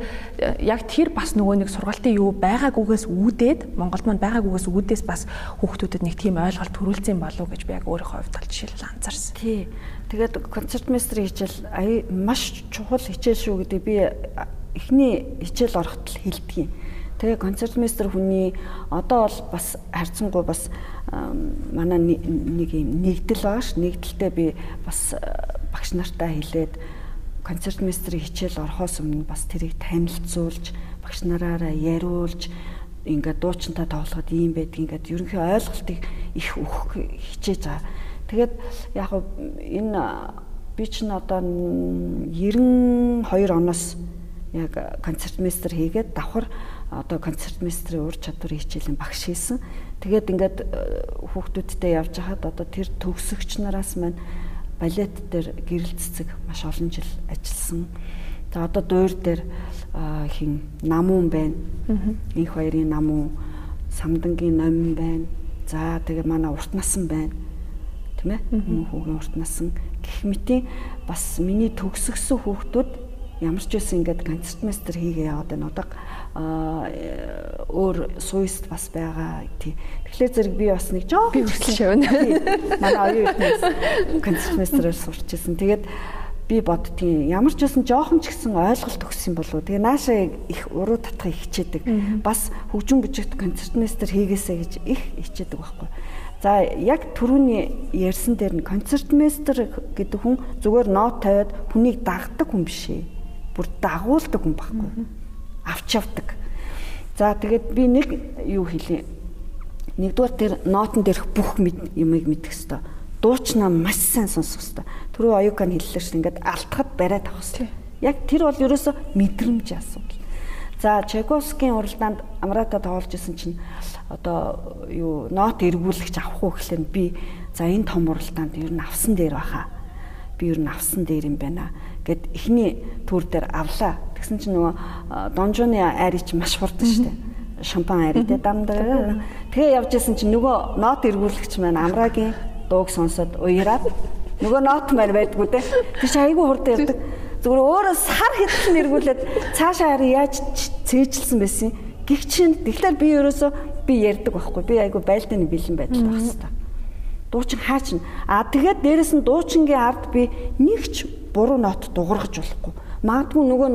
яг тэр бас нөгөө нэг сургалтын юу байгаагүйгээс үүдээд Монголд маань байгаагүйгээс үүдээс бас хүүхдүүдэд нэг тийм ойлголт төрүүлсэн болов гэж би яг өөрийнхөө хувьд бол жишээлбэл анзаарсан. Тий. Тэгээд концертмейстрийн хичээл ая маш чухал хичээл шүү гэдэг би эхний хичээл ороход л хэлдэг юм. Тэгээ концертмейстер хүний одоо бол бас харьцангуй бас манай нэг юм нэгдэл байгаа ш. Нэгдэлтэй би бас багш нартаа хэлээд концертмейстрийн хичээл орохоос өмнө бас тэрийг танилцуулж багш нараараа яриулж ингээд дуучинтай тоглоход ийм байдгийг ингээд ерөнхий ойлголтыг их өгөх хичээж байгаа. Тэгээд яг энэ би ч н одоо 92 оноос яг концертмейстер хийгээд давхар одоо концертмейстрийн ур чадварын хичээлийн багш хийсэн. Тэгээд ингээд хүүхдүүдтэй явж хахад одоо тэр төгсөгч нараас маань балет дээр гэрэл цэцэг маш олон жил ажилласан. За одоо дуур дээр хин намуун байна. Инх хоёрын намуу, самдангийн номин байна. За тэгээ манай урт насан байна. Тэ мэ? Хүүгийн урт насан гэх мэтийн бас миний төгсгсөн хүүхдүүд ямар ч байсан ингээд концертмейстер хийгээ яваад байна. Одоо өөр суйст бас байгаа. Тий. Тэгэхээр зэрэг би бас нэг жоо би хүртэл шавна. Манай оюутнаас концертмейстерээр сурч ирсэн. Тэгээд би боддгийн ямар ч байсан жоохон ч гэсэн ойлголт өгсөн болов. Тэгээ наашаа их уруу татхыг хичээдэг. Бас хөгжим бүжигт концертмейстер хийгээсэй гэж их хичээдэг байхгүй. За яг түрүүний ярьсан дээр нь концертмейстер гэдэг хүн зүгээр нот тавиад хүнийг дагдаг хүн биш ээ. Бүр дагуулдаг хүн байхгүй авч явдаг. За тэгээд би нэг юу хэлье. Нэгдүгээр тэр нотон дээрх бүх юмыг мэдэх хэвээр. Дуучнаа маш сайн сонсох хэвээр. Түрүү оюукан хэллээ шүү. Ингээд алтхад бариад авах хэвээр. Яг тэр бол ерөөсө мэдрэмж асуудал. За Чайковскийн уралдаанд Амрата тоглож исэн чинь одоо юу нот эргүүлэгч авах уу гэхлээр би за энэ том уралдаанд ер нь авсан дээр баха. Би ер нь авсан дээр юм байна гэд эхний түр дээр авлаа. Тэгсэн чинь нөгөө Донжоны айрич маш хурдан штэ. Шампан айри тэ дамдаа. Тэгээ явж исэн чинь нөгөө нот эргүүлэгч маань амрагийн дууг сонсоод уяраад нөгөө нот маань байдгүй те. Чинь айгүй хурдан явдаг. Зүгээр өөрөө сар хэдхэн эргүүлээд цаашаа хари яаж цээжилсэн байсан. Гэх чинь тэгэхээр би ерөөсөө би ярьдаг байхгүй. Би айгүй байлдааны бэлэн байдал байх хэвээр дуучин хаач. А тэгээд дээрэс нь дуучингийн ард би нэг ч буруу нот дуургаж болохгүй. Магадгүй нөгөө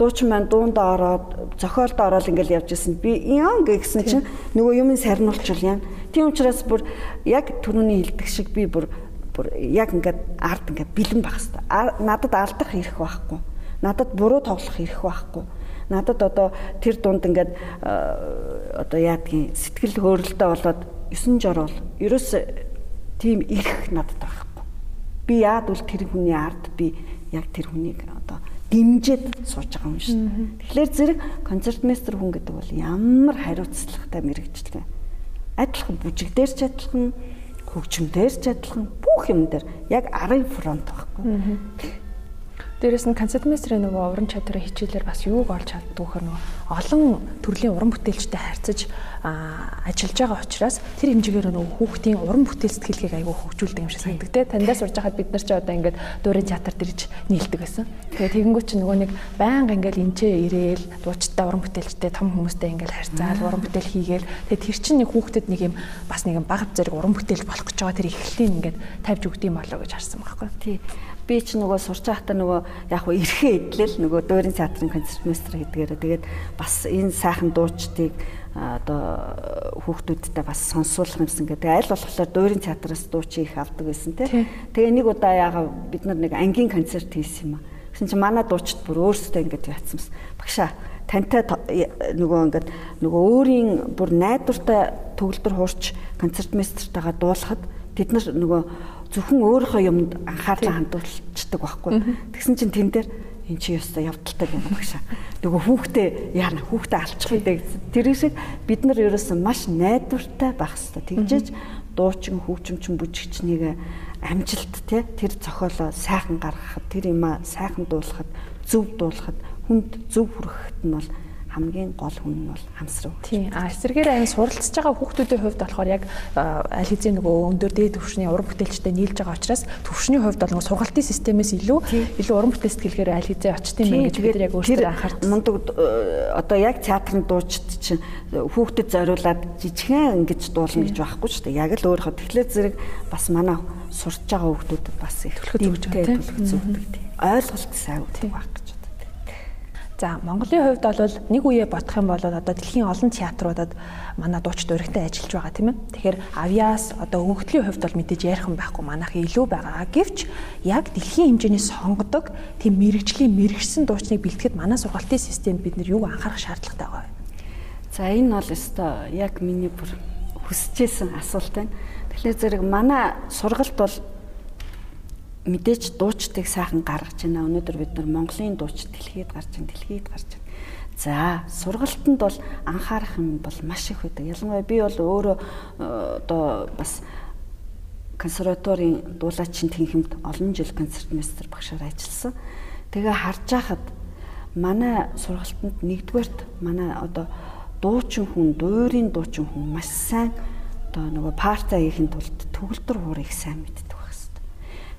дуучин маань дуундаа ороод зохиолдоо ороод ингээл явж исэн. Би яа гэсэн чинь нөгөө юм сарниулчвал яа. Тийм учраас бүр яг түрүүний хэлдэг шиг би бүр бүр яг ингээд ард ингээд бэлэн байх хэвээр. Надад алдах эрх байхгүй. Надад буруу тоглох эрх байхгүй. Надад одоо тэр дунд ингээд одоо яадгийн сэтгэл хөөрөлтөө болоод 9 жор бол ерөөс тийм эрх надад байхгүй. Би яад үл тэр хүний ард би яг тэр хүнийг одоо дэмжиж сууж байгаа юм дээ. Тэгэхээр зэрэг концертмейстер хүн гэдэг бол ямар хариуцлагатай мэрэгчлээ. Адилхан бүжигдээр ч адилхан, хөгжмөдөр ч адилхан бүх юм дээр яг арын фронт байхгүй. Дээрээс нь концертмейстрийн нөгөө уран чадварын хичээлээр бас юуг олж чаддаг вөхөр нөгөө олон төрлийн уран бүтээлчтэй харьцаж ажиллаж байгаа учраас тэр хэмжээгээр нөгөө хүүхдийн уран бүтээл сэтгэлгээг айгүй хөгжүүлдэг юм шиг санагдав те. Таньдаа сурж байхад бид нар ч одоо ингээд дуурин театрт ирж нийлдэг байсан. Тэгээ тэгэнгүүт чи нөгөө нэг байнга ингээд энчээ ирээл дуучтай уран бүтээлчтэй том хүмүүстэй ингээд харьцаал уран бүтээл хийгээл тэгээ тэр чинь нэг хүүхдэд нэг юм бас нэг баг зэрэг уран бүтээлч болох гэж байгаа тэр ихлэлийн ингээд тавьж өгд юм болоо гэж харсан байхгүй. Тий би ч нөгөө сурч байхдаа нөгөө яг хөө эрхээ эдлэл нөгөө дуурин театрын концертмейстер гэдгээрээ тэгээд бас энэ сайхан дуучдыг одоо хүүхдүүдтэй бас сонсуулах юмсан гэдэг аль болохоор дуурин театраас дуучийг их авдаг байсан тий. Тэгээ нэг удаа яага бид нар нэг ангийн концерт хийсэн юм аа. Гэсэн чинь манай дуучид бүр өөрсдөө ингэж яатсан бас. Багшаа тантай нөгөө ингээд нөгөө өөрийн бүр найдвартай төгөлдөр хуурч концертмейстертайгаа дуулахад тэд нар нөгөө зөвхөн өөрийнхөө юмд анхаарлаа хандуулцдаг байхгүй. Тэгсэн чинь тэн дээр эн чи ёстой явдалтай юм багшаа. Нөгөө хүүхдээ яана хүүхдээ алчих гэдэг. Тэр шиг бид нар ерөөсөн маш найдвартай байх хэрэгтэй. Тэгжээж дуучин хөгжимчин бүжигчнийг амжилт те тэр зохиолоо сайхан гаргахад тэр юмаа сайхан дуулахад зөв дуулахад хүнд зөв хүрэхэд нь бол хамгийн гол хүн нь бол хамсрав. Тийм. А эсвэргээр энэ суралцж байгаа хүүхдүүдийн хувьд болохоор яг аль хэзээ нөгөө өндөр дээд төвшний уран бүтээлчтэй нийлж байгаа учраас төвшний хувьд бол нөгөө сургалтын системээс илүү илүү уран бүтээл сэтгэлгээр аль хэзээ очт юм гэж бид яг өөрсдөө анхаарч. Мундаг одоо яг театрын дуучид чинь хүүхдэд зориулаад жижигхэн ингэж дуулна гэж байхгүй шүү дээ. Яг л өөрөө тэгэхээр зэрэг бас манай сурч байгаа хүүхдүүдэд бас их төлөхөд өгч байгаа төлөхөд өгдөг. Ойлголт сайн өгдөг байх За Монголын хувьд бол нэг үе бодох юм бол одоо дэлхийн олон театруудад манай дуучид урагтай ажиллаж байгаа тийм ээ. Тэгэхээр авьяас одоо хөгжлийн хувьд бол мэдээж ярих юм байхгүй манайх илүү байгаа. Гэвч яг дэлхийн хэмжээний сонгодог тийм мэрэгжлийн мэрэгсэн дуучныг бэлтгэхэд манай сургалтын систем бид нар юу анхаарах шаардлагатай байгаа вэ? За энэ бол өстой яг миний бүр хүсэжсэн асуулт байна. Тэгэхээр зэрэг манай сургалт бол мэдээж дуучдыг сайхан гаргаж байна. Өнөөдөр бид нар Монголын дууч дэлхийд гарч байна, дэлхийд гарч байна. За, сургалтанд бол анхаарах юм бол маш их байдаг. Ялангуяа би бол өөрөө э, одоо бас консерваторийн дуулаачин тэнхимд олон жил концертмейстер багшаар ажилласан. Тэгээ харж байхад манай сургалтанд нэгдүгээрт манай одоо дуучин хүн, дуурийн дуучин хүн маш сайн одоо нөгөө парта хийхин тулд төгөлдөр хуурыг сайн мэддэг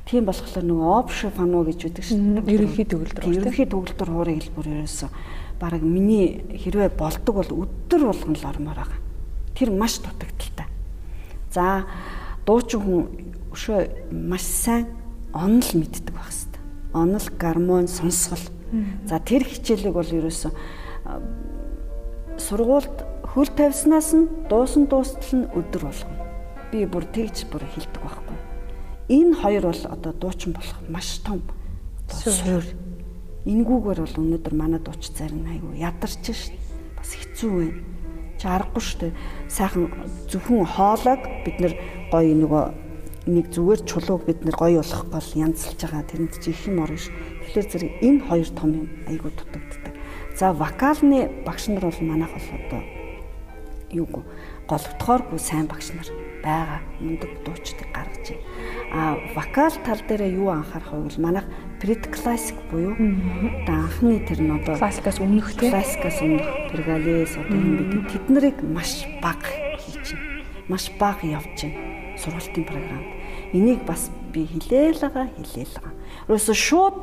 Тийм болохоор нөгөө опшн фано гэж үүдэг шин. Ерөнхий төгөлдөр. Ерөнхий төгөлдөр хуурын хэлбэр ерөөсөө бараг миний хэрвээ болдог бол өдөр болгон л ормоор байгаа. Тэр маш дутагдaltaй. За дуучин хүн өшөө маш сайн онол мэддэг байх хэвээр. Онол, гармон, сонсгол. За тэр хичээлийг бол ерөөсөө сургуульд хөл тавьснаас нь дуусан дуустал нь өдөр болгоно. Би бүр тэгж бүр хэлдэг байхгүй энэ хоёр бол одоо дуучин болох маш том суур. Ингүүгээр бол өнөөдөр манай дууч зарим айгу ядарч шít. Бас хэцүү байна. Чи аргагүй дээ. Сайхан зөвхөн хоолойг бид нэр гоё нөгөө нэг зүгээр чулууг бид нэр гоё болгох гол янзлж байгаа. Тэрэнд чи их юм орно ш. Тэгэхээр зэрэг энэ хоёр том юм айгу дутагддаг. За вокалны багш нар бол манайх бол одоо юу голдохооргүй сайн багш нар байгаа. Мундаг дуучдыг гаргаж байна. А вокал тал дээр юу анхаарах вэ гэвэл манайх пред классик буюу одоо анхны тэр нь одоо классикаас өмнөх тийм классикаас өмнөх пергалес одоо юм бид тэд нарыг маш бага байна. Маш бага явж байна. Сургалтын програмд. Энийг бас би хилээл байгаа, хилээл байгаа. Өөрөөсө шууд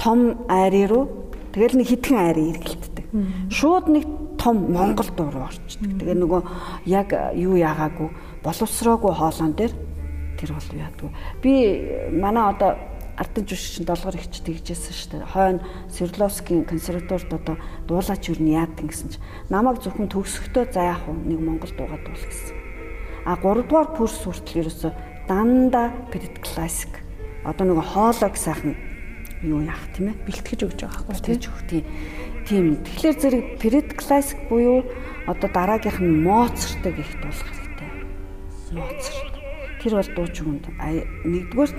том айрын руу тэгэл нэг хитгэн айрын эргэлддэг. Шууд нэг том монгол дуу руу орчдөг. Тэгээ нөгөө яг юу яагаагүй боловсроогүй хоолоон дээр тэр бол яадгүй. Би манай одоо ардын жүжигчин долгор ихч тэгжсэн шүү дээ. Хойно Свердловскийн консерваторид одоо дуулаач юу нь яад гэсэн чи намайг зөвхөн төгсөхдөө за яах вэ нэг монгол дуугаа дуул гэсэн. А 3 дугаар курс хүртэл ерөөсө дандаа перед классик. Одоо нөгөө хоолойг сайхан юу яах тийм ээ бэлтгэж өгч байгаа байхгүй тийм өгөх тийм. Тэгэхээр зэрэг перед классик буюу одоо дараагийнх нь Моцартыг их дуулах хэрэгтэй. Моцарт. Тэр бол дуучин хүнд нэгдүгээр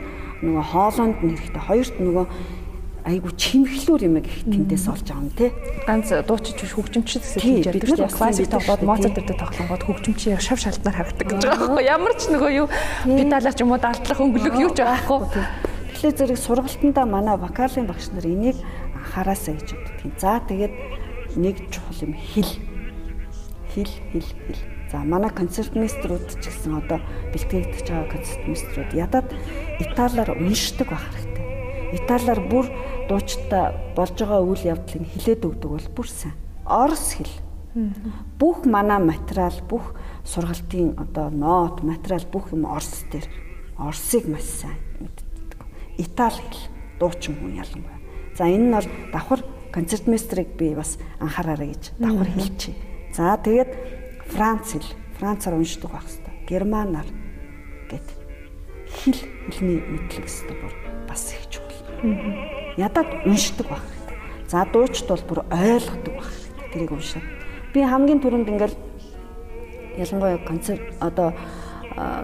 нөгөө хоолонд нэрэхтэй хоёрт нөгөө айгу чимхлүүр юм их тэндээс олж юм те. Ганц дуучиж биш хөгжимчд гэсэн чинь ярьдаг шүү. Классик тоглоод Моцарт гэдэг тоглонгод хөгжимчин яг шав шалтнаар харагдаг гэж байгаа байхгүй ямар ч нөгөө юу педалаар ч юм уу даалтлах өнгөлөг юу ч байхгүй. Тэгэхээр зэрэг сургалтандаа манай вокалын багш нар энийг анхаараасаа гэж боддөг. За тэгээд нэг чухал юм хэл. Хэл хэл хэл За манай концертмейстрүүд ч гэсэн одоо бэлтгэгдэж байгаа концертмейстрүүд ядаад италиар уншдаг байх хэрэгтэй. Италиар бүр дуучтай болж байгаа үйл явдлыг хилээд өгдөг бол бүр сайн. Орос хэл. Бүх манай материал, бүх сургалтын одоо нот, материал бүх юм орос дээр. Орсыг маш сайн мэддэг. Итали хэл дуучин хүн ялангуяа. За энэ нь бол давхар концертмейстрийг би бас анхаараарай гэж давхар хэлчихье. За тэгээд Франц хэл, Францаар уншдаг байх хэвээр. Германаар гэд хэл хэлний мэдлэг өстө бүр бас их чухал. Ядаад уншдаг байх. За дуучид бол бүр ойлгодог байх. Тэрийг уншаад. Би хамгийн түрүүнд ингээл ялангуяа концерт одоо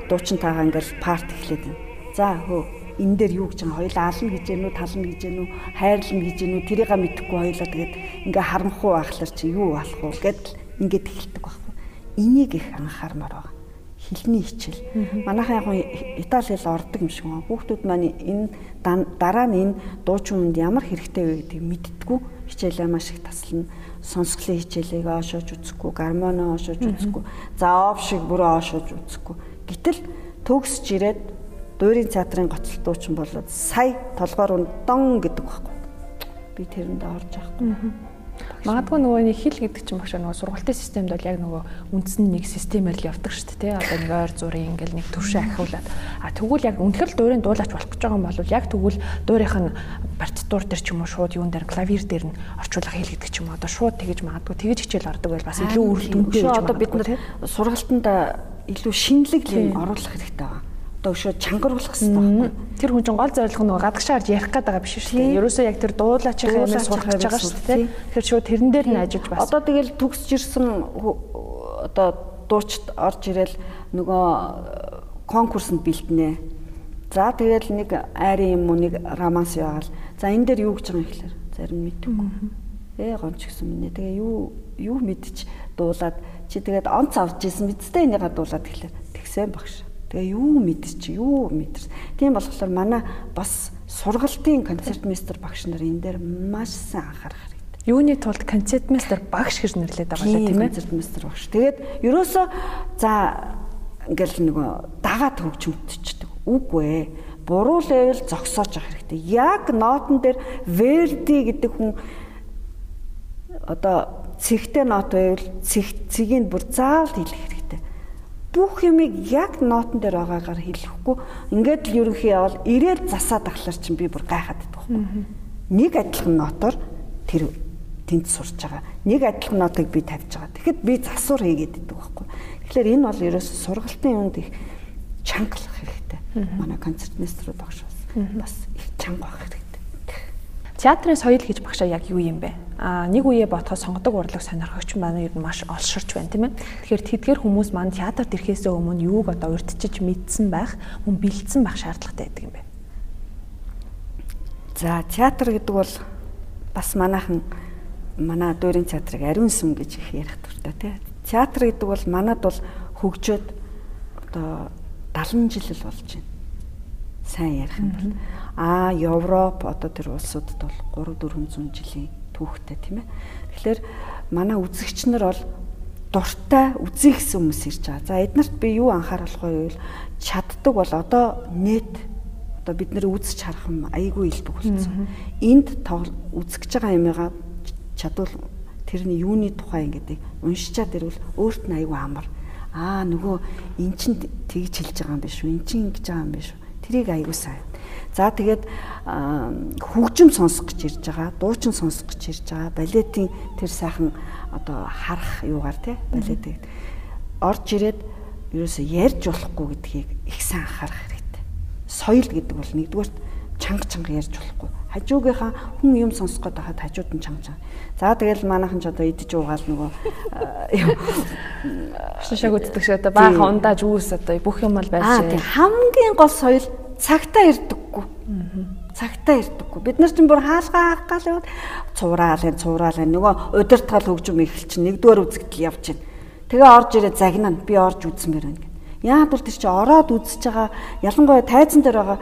дуучинтайгаа ингээл парт эхлээд байна. За хөө энэ дээр юу гэж байгаа хоёул ална гэж гэнүү тална гэж гэнүү хайрлна гэж гэнүү тэрийг мэдэхгүй хоёлаа тэгээд ингээ харанхуу байхлаар чи юу болох вэ гэд ингээд эхэлдэг баг энийг их анхаармаар байгаа. Хилний хичээл. Манайхан яг Итали хэл ордог юм шиг байна. Хүүхдүүд маань энэ дараа нь энэ дуучин хүнд ямар хэрэгтэй вэ гэдгийг мэддэггүй. Хичээлээ маш их таслана. Сонсголын хичээлийг оошоож үзэхгүй, гармоно оошоож үзэхгүй. За ов шиг бүрээ оошоож үзэхгүй. Гэтэл төгсж ирээд дуурийн театрын гоцлол дуучин болоод сая толгоор ундон гэдэг байхгүй. Би тэрэндээ орж авахгүй. Магадгүй нөгөө нэг хэл гэдэг чинь багш нөгөө сургалтын системд бол яг нөгөө үндсэн нэг системээр л явдаг шүү дээ. Одоо нэг ойр зургийн ингээл нэг төвшөө ахиулаад. А тэгвэл яг үнэхээр л дуурийн дуулаач болох гэж байгаа юм бол яг тэгвэл дуурийнх нь партитур дээр ч юм уу шууд юун дээр клавир дээр нь орчуулах хэл гэдэг ч юм уу одоо шууд тэгэж магадгүй тэгэж хичээл ордог байл бас илүү үр дүнтэй гэж одоо бид нар сургалтанд илүү шинэлэг юм оруулах хэрэгтэй байна одоо өшөө чангаруулах хэрэгтэй байхгүй. Тэр хүн чинь гол зорилго нь гадагшаа гарч ярих гээд байгаа биш шүү дээ. Ерөөсөө яг тэр дуулаачих юм сурах гэж байгаа шүү дээ. Тэгэхээр шууд тэрэн дээр нь ажиллаж бас. Одоо тэгэл төгсж ирсэн одоо дуучид орж ирэл нөгөө конкурсанд бэлтнэ. За тэгэл нэг айрын юм уу нэг романс яваал. За энэ дээр юу гэж байгаа юм гэхээр зарим мэдгүй. Ээ гомч гэсэн минь. Тэгээ юу юу мэдчих дуулаад чи тэгээд онц авч ирсэн мэдтэй энийг дуулаад гэхлээр тэгсэн багш Тэгээ юу мэдчих юу мэдэрс. Тийм болохоор манай бас сургалтын концертмейстер багш нар энэ дээр маш сайн анхаарах хэрэгтэй. Юуны тулд концертмейстер багш гэж нэрлэдэг байгаа тийм ээ. Концертмейстер багш. Тэгээд ерөөсөө за ингээл нөгөө дагаад хөгжмөдчдөг. Үгүй ээ. Буруу левел зогсоож явах хэрэгтэй. Яг нотон дээр Verdi гэдэг хүн одоо цэгтэй нот байвал цэг цэгийг бүр заавал хэлэх хэрэгтэй бүх юмыг яг нотон дээр байгаагаар хэлэхгүй ингээд л ерөнхий явал ирээл засаад ахлаар чинь би бүр гайхаад байдаг байхгүй. Нэг адилхан нотоор тэр тэнд сурч байгаа. Нэг адилхан нотыг би тавьж байгаа. Тэгэхэд би засвар хийгээд байдаг байхгүй. Тэгэхээр энэ бол ерөөс сургалтын юунд их чангалах хэрэгтэй. Манай концертмейстрүүд багш бас их чанга байх. Театрын соёл гэж багшаа яг юу юм бэ? А нэг үе ботхоос сонгодог урлаг сонирхогч маань ер нь маш олширч байна тийм ээ. Тэгэхээр тэдгээр хүмүүс маань театрт ирэхээс өмнө юуг одоо урьдчилж мэдсэн байх, мөн бэлдсэн байх шаардлагатай байдаг юм бэ? За театр гэдэг бол бас манайхан манай дуурин театрыг ариун сүм гэж их ярих дуртай тий. Театр гэдэг бол манад бол хөгжөөд одоо 70 жил л болж байна. Сайн ярих юм бол А Европ одоо тэр улсуудад бол 3 400 жилийн түүхтэй тийм ээ. Тэгэхээр манай үзэгч нар бол дуртай үзье гэсэн хүмүүс ирж байгаа. За эднэрт би юу анхааруулах вэ гэвэл чаддаг бол одоо нэт одоо бид нэр үзэж харах юм айгүй илбэг болсон. Энд үзэж байгаа юмгаа чадвал тэрний юуны тухай ингээд уншичаад ирвэл өөрт нь айгүй амар. Аа нөгөө эн чин тэгж хэлж байгаа юм биш үү? Эн чин ингэж байгаа юм биш үү? Тэрийг айгүй сайн За тэгээд хөгжим сонсох гэж ирж байгаа, дуучин сонсох гэж ирж байгаа. Балетын тэр сайхан одоо харах юугаар тий балетыг орж ирээд ерөөсө ярьж болохгүй гэдгийг их сайн анхаарах хэрэгтэй. Соёл гэдэг бол нэгдүгээрт чанга чанга ярьж болохгүй. Хажуугийнхаа хүн юм сонсох гээд байхад хажууд нь чанга чанга. За тэгэл манайхан ч одоо идэж уугаал нөгөө шашааг үздэг шиг одоо баахан ундаа жүүс одоо бүх юм бол байж. Аа тийм хамгийн гол соёл цагтаа ирдэггүй. Цагтаа ирдэггүй. Бид нар чинь бүр хаалгаа хаалгаа л яваад цуураал энэ цуураал энэ нөгөө удирдгал хөгжим эхэлч нэгдүгээр үзэгдэл явж байна. Тэгээ орж ирээ загнана. Би орж үзмээр байна Яг бол тэр чи ороод үзэж байгаа ялангуяа тайзан дээр байгаа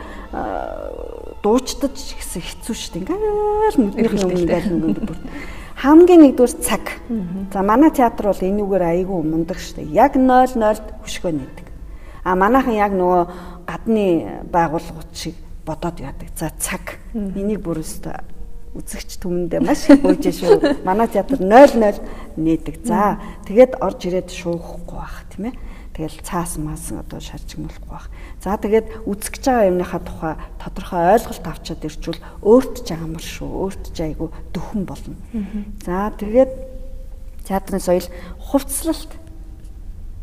дуучдаж гэсэн хэцүү шүү дээ. Ингээл нүднийх нь ингээл нүгэнд бүр. Хамгийн нэгдүгээр цаг. За манай театр бол энүүгээр айгүй мундаг шүү дээ. Яг 00-д хөшгөө нээдэг. А манайхан яг нөгөө гадны байгууллагууд шиг бодоод яадаг. За цаг. Энийг бүр өстө үзэгч түмэндээ маш их бууж шүү. Манай театр 00 нээдэг. За тэгээд орж ирээд шуухгүй бах тийм ээ. Тэгэл цаас маас одоо шарчигнуулахгүй байх. За тэгээд үзэж байгаа юмныхаа тухай тодорхой ойлголт авчаад ирчвэл өөрт ч амар шүү. Өөрт ч айгу дөхөн болно. За тэгээд театрын соёл хувцлалт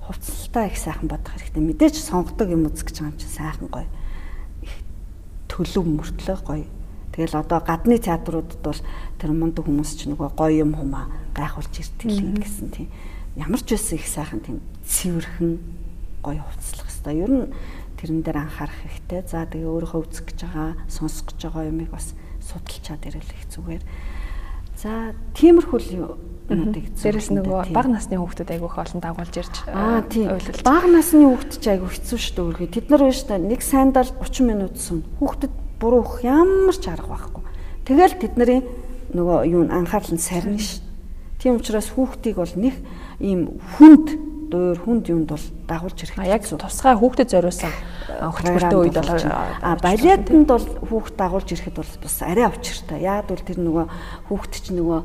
хувцлалтаа их сайхан бодох хэрэгтэй. Мэдээж сонгодог юм үзэж байгаа юм чинь сайхан гоё. Их төлөв мөртлөө гоё. Тэгэл одоо гадны театруудад бол тэр мундаг хүмүүс ч нөгөө гоё юм хумаа гайхуулж иртэл гэсэн тийм ямар ч байсан их сайхан тийм цэвэрхэн гоё хувцлах хэрэгтэй. Ер нь тэрэн дээр анхаарах хэрэгтэй. За тэгээ өөрийнхөө үзэх гэж байгаа, сонсох гэж байгаа юмыг бас судалчаад ирэл их зүгээр. За тиймэрхүү дээрэс нөгөө бага насны хүүхдүүд айгүйх олон дагуулж ирж аа тийм бага насны хүүхд ч айгүй хэцүү шүү дээ өөрхий. Тэд нар биш та нэг сандал 30 минут сум. Хүүхдэд буруу ямар ч арга байхгүй. Тэгэл тэдний нөгөө юу анхаарал нь сарна ш. Тийм учраас хүүхдийг бол нэг ийм хүнд дуур хүнд юмд бол дагуулж ирэх. А яг тусгай хүүхдэд зориулсан хөтөлбөртэй үед бол а балетанд бол хүүхд дагуулж ирэхэд бол бас арай авчиртай. Яг бол тэр нөгөө хүүхд чинь нөгөө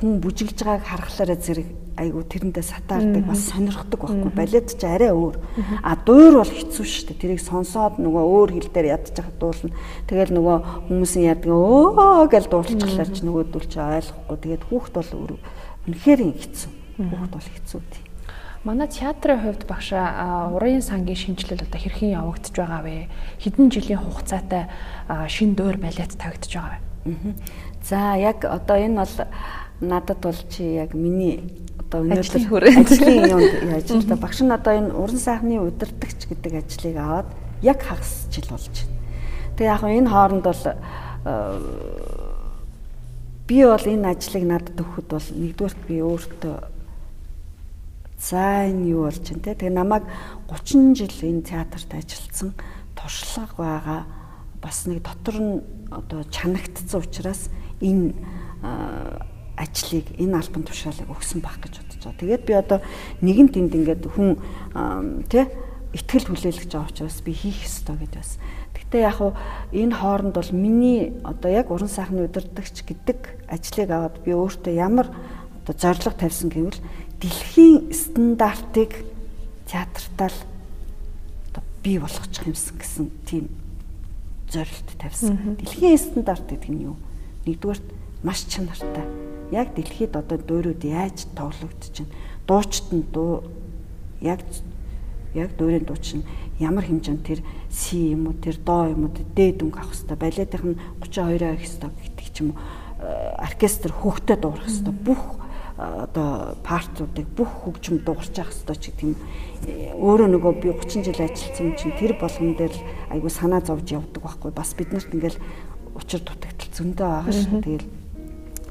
хүн бүжиглж байгааг харахлаараа зэрэг айгу тэрэндээ сатаардаг бас сонирхдаг байхгүй. Балет ч арай өөр. А дуур бол хэцүү шүү дээ. Тэрийг сонсоод нөгөө өөр хэл дээр ядчих дуулна. Тэгэл нөгөө хүмүүсийн яадаг өө гэж дуулчихлаар ч нөгөөдөл чи ойлгохгүй. Тэгээд хүүхд бол үнэхээр хэцүү Хүүхд бол хэцүү тий. Манай театрын хувьд багшаа урын сангийн шинжилэл одоо хэрхэн явагдаж байгаа вэ? Хэдэн жилийн хугацаатай шин дөөр балет тавигдаж байгаа вэ? За яг одоо энэ бол надад бол чи яг миний одоо өнөөдөр ажлын [laughs] юунд яаж та багш нь одоо энэ уран сайхны удирдахч гэдэг ажлыг аваад яг хагас жил болж байна. Тэгээ яг энэ хооронд бол би бол энэ ажлыг надад өгөхөд бол нэгдүгürt би өөртөө За энэ юу болж байна те. Тэгээ намайг 30 жил энэ театрт ажилласан туршлага байгаа бас нэг дотор нь одоо чанагдсан учраас энэ ажлыг энэ альбом тушаалыг өгсөн байх гэж бодож байгаа. Тэгээд би одоо нэгэн тэнд ингээд хүн тэ ихтгэл хүлээлгэж байгаа учраас би хийх ёстой гэдээ бас. Гэхдээ яг хуу энэ хооронд бол миний одоо яг уран сайхны удирдагч гэдэг ажлыг аваад би өөртөө ямар одоо зорилго тавьсан гэвэл дэлхийн стандартыг театртаа л одоо бий болгочих юмсан гэсэн тийм зорилт тавьсан. Дэлхийн стандарт гэдэг нь юу? Нэгдүгээр маш чанартай. Яг дэлхийд одоо дуурууд яаж тоглогдож байна? Дуучт нь дуу яг яг дуурийн дууч нь ямар хэмжээнд тэр си юм уу тэр доо юм уу дээд өнгө авах хэвээр балетийнх нь 32 авах хэвээр гэдэг ч юм уу э, оркестр хөвгтөд дуурах хэвээр бүх одоо партуудыг бүх хөгжим дуурч явах хэрэгтэй ч гэдэг юм. Өөрөө нөгөө би 30 жил ажилласан чинь тэр болгон дээр айгу санаа зовж явдаг байхгүй. Бас биднэрт ингээл учир дутагдал зөндөө байгаа шүү. Тэгэл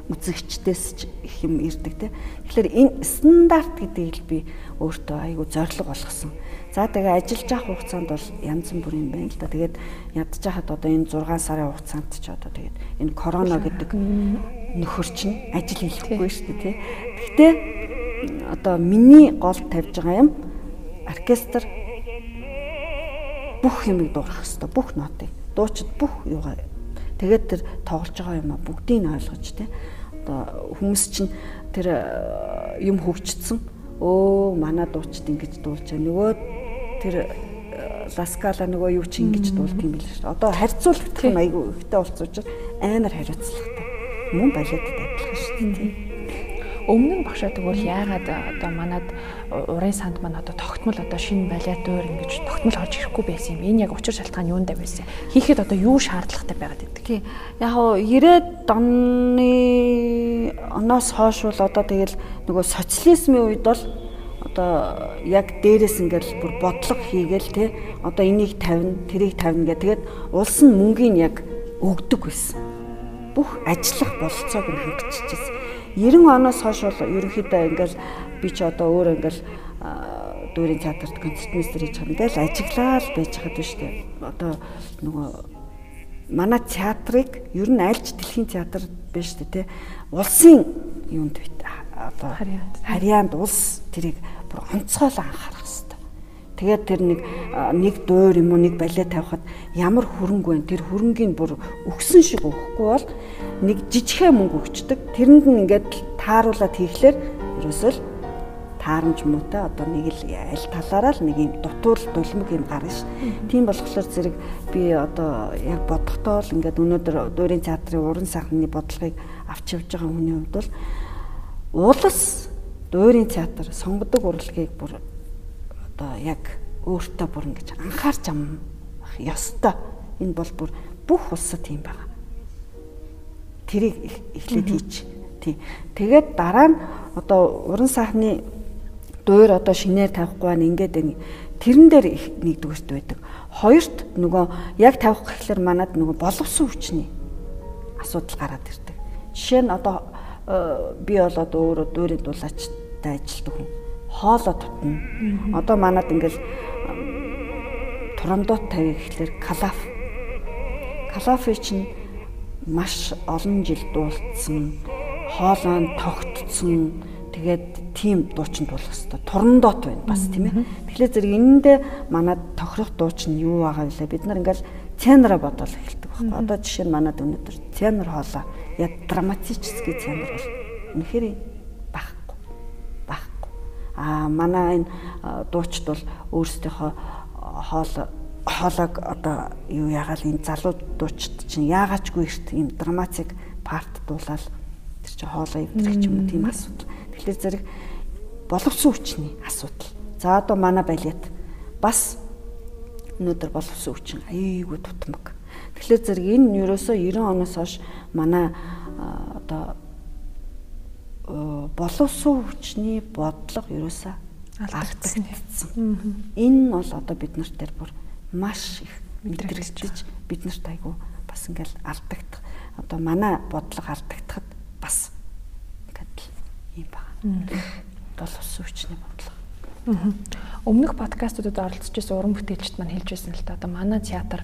үзэгчдээс ч их юм ирдэг те. Тэгэхээр энэ стандарт гэдгийг би өөртөө айгу зориг болгосон. За тэгээ ажиллаж явах хугацаанд бол янз бүрийн байна л да. Тэгээд ядж хахад одоо энэ 6 сарын хугацаанд ч одоо тэгээд энэ корона гэдэг нөхөр чинь ажил хийхгүй шүү дээ тий. Гэхдээ одоо миний гол тавьж байгаа юм оркестр бүх юмыг дуурах хэвээр бүх нотыг дуучид бүх юугаа тэгээд тэр тоглож байгаа юм а бүгдийг нь ойлгож тий. Одоо хүмүүс чинь тэр э, юм хөгжсөн өө манай дуучид ингэж дуулж байгаа нөгөө тэр э, ласкала нөгөө юу чи ингэж дуулт юм биш үү? Одоо харьцуулах нь айгүй ихтэй болсон учраас амар хариуцлагатай. Мөн балетд адилхан шүү дээ. Өмнө нь багшаа тэгвэл яагаад одоо манад урын санд маань одоо тогтмол одоо шинэ балет өөр ингэж тогтмол орж ирэхгүй байсан юм. Энэ яг учир шалтгаан юунд байсан? Хийхэд одоо юу шаардлагатай байгаад байдаг? Тий. Яг хоо 90-ад оны оноос хойш бол одоо тэгэл нөгөө социализмын үед бол одоо яг дээрээс ингээл бүр бодлого хийгээл те одоо энийг тавина тэрийг тавина гэх тэгээд улс нь мөнгөний яг өгдөг байсан. Бүх ажиллах болцоог нь хангиччихсэн. 90 оноос хойш бол ерөнхийдөө ингээл би ч одоо өөр ингээл дүүрийн театрт концертмейстер хийж байгаа ингээл ажиглаад байж дээ шүү дээ. Одоо нөгөө манай театрыг ер нь альж дэлхийн театр биш дээ те. Улсын юунд бит одоо харьяанд улс тэрийг бүр онцгойлон анхаарах хэрэгтэй. Тэгээд тэр нэг нэг дуур юм уу нэг балет тавихад ямар хөрөнгө вэ? Тэр хөрөнгийг бүр өгсөн шиг өгөхгүй бол нэг жижигхэн мөнгө өгчдөг. Тэрэнд нь ингээд тааруулаад хийхлээр ерөөсөө л таарамж муутай одоо нэг л аль талаараа л нэг юм дутуул дулмаг юм гарна ш. Тийм болохоор зэрэг би одоо яг бодохдоо л ингээд өнөөдөр дуурийн театрын уран сайхны бодлогыг авч явж байгаа хүний хувьд бол улс дуурийн театр сонгодог урлагийг бүр одоо яг өөртөө бүр ингэж анхаарч амх ёстой. Энэ бол бүр бүх улсад тийм байгаа. Тэрийг эхлээд хийж. Тий. Тэгээд дараа нь одоо уран сайхны дуур одоо шинээр тавихгүй байна ингээд тэрэн дээр нэгдүгээрт байдаг. Хоёрт нөгөө яг тавих гэхлээр манад нөгөө боловсон хүчний асуудал гараад ирдэг. Жишээ нь одоо э, би бол одоо өөрөө дуурийн дулаачтай ажилтдаг хүн. Хоолоо тутна. Одоо манад ингээл турамдууд тавь гэхлээр калаф. Калафи чинь маш олон жил дуулцсан, хоолойн тогтцсон. Тэгээд тийм дуучин дуулах хэрэгтэй. Турандот байна бас тийм ээ. Тэгэхээр зэрэг энэндээ манад тохирох дуучин юу байгаа вэ? Бид нар ингээл тенора бодол эхэлдэг байхгүй. Одоо жишээ нь манад өнөөдөр тенор хоолоо яг драматический тенор бол үнэхээр. Аа манай энэ дуучид бол өөрсдийнхөө хоол хоолойг одоо юу ягаал энэ залуу дуучид чинь яагаачгүй эрт ийм драматик парт дуулаад тэр чинь хоолой эвдрэх юм уу тийм асуудал. Тэгэхээр зэрэг боловсон хүчний асуудал. За одоо манай балет бас өнөөдөр боловсон хүчин аяйгүй тутмаг. Тэгэхээр зэрэг энэ ерөөсөө 90 оноос хойш манай одоо боловсон хүчний бодлого ерөөсөө алдагдсан. Энэ бол одоо бид нарт дээр бүр маш их мэдрэгдэж бид нарт айгүй бас ингээл алдагдах. Одоо манай бодлого алдагдахад бас ингээд юм байна. Боловсон хүчний бодлого. Өмнөх подкастуудад оролцож байсан уран бүтээлчд маань хэлж байсан л та одоо манай театр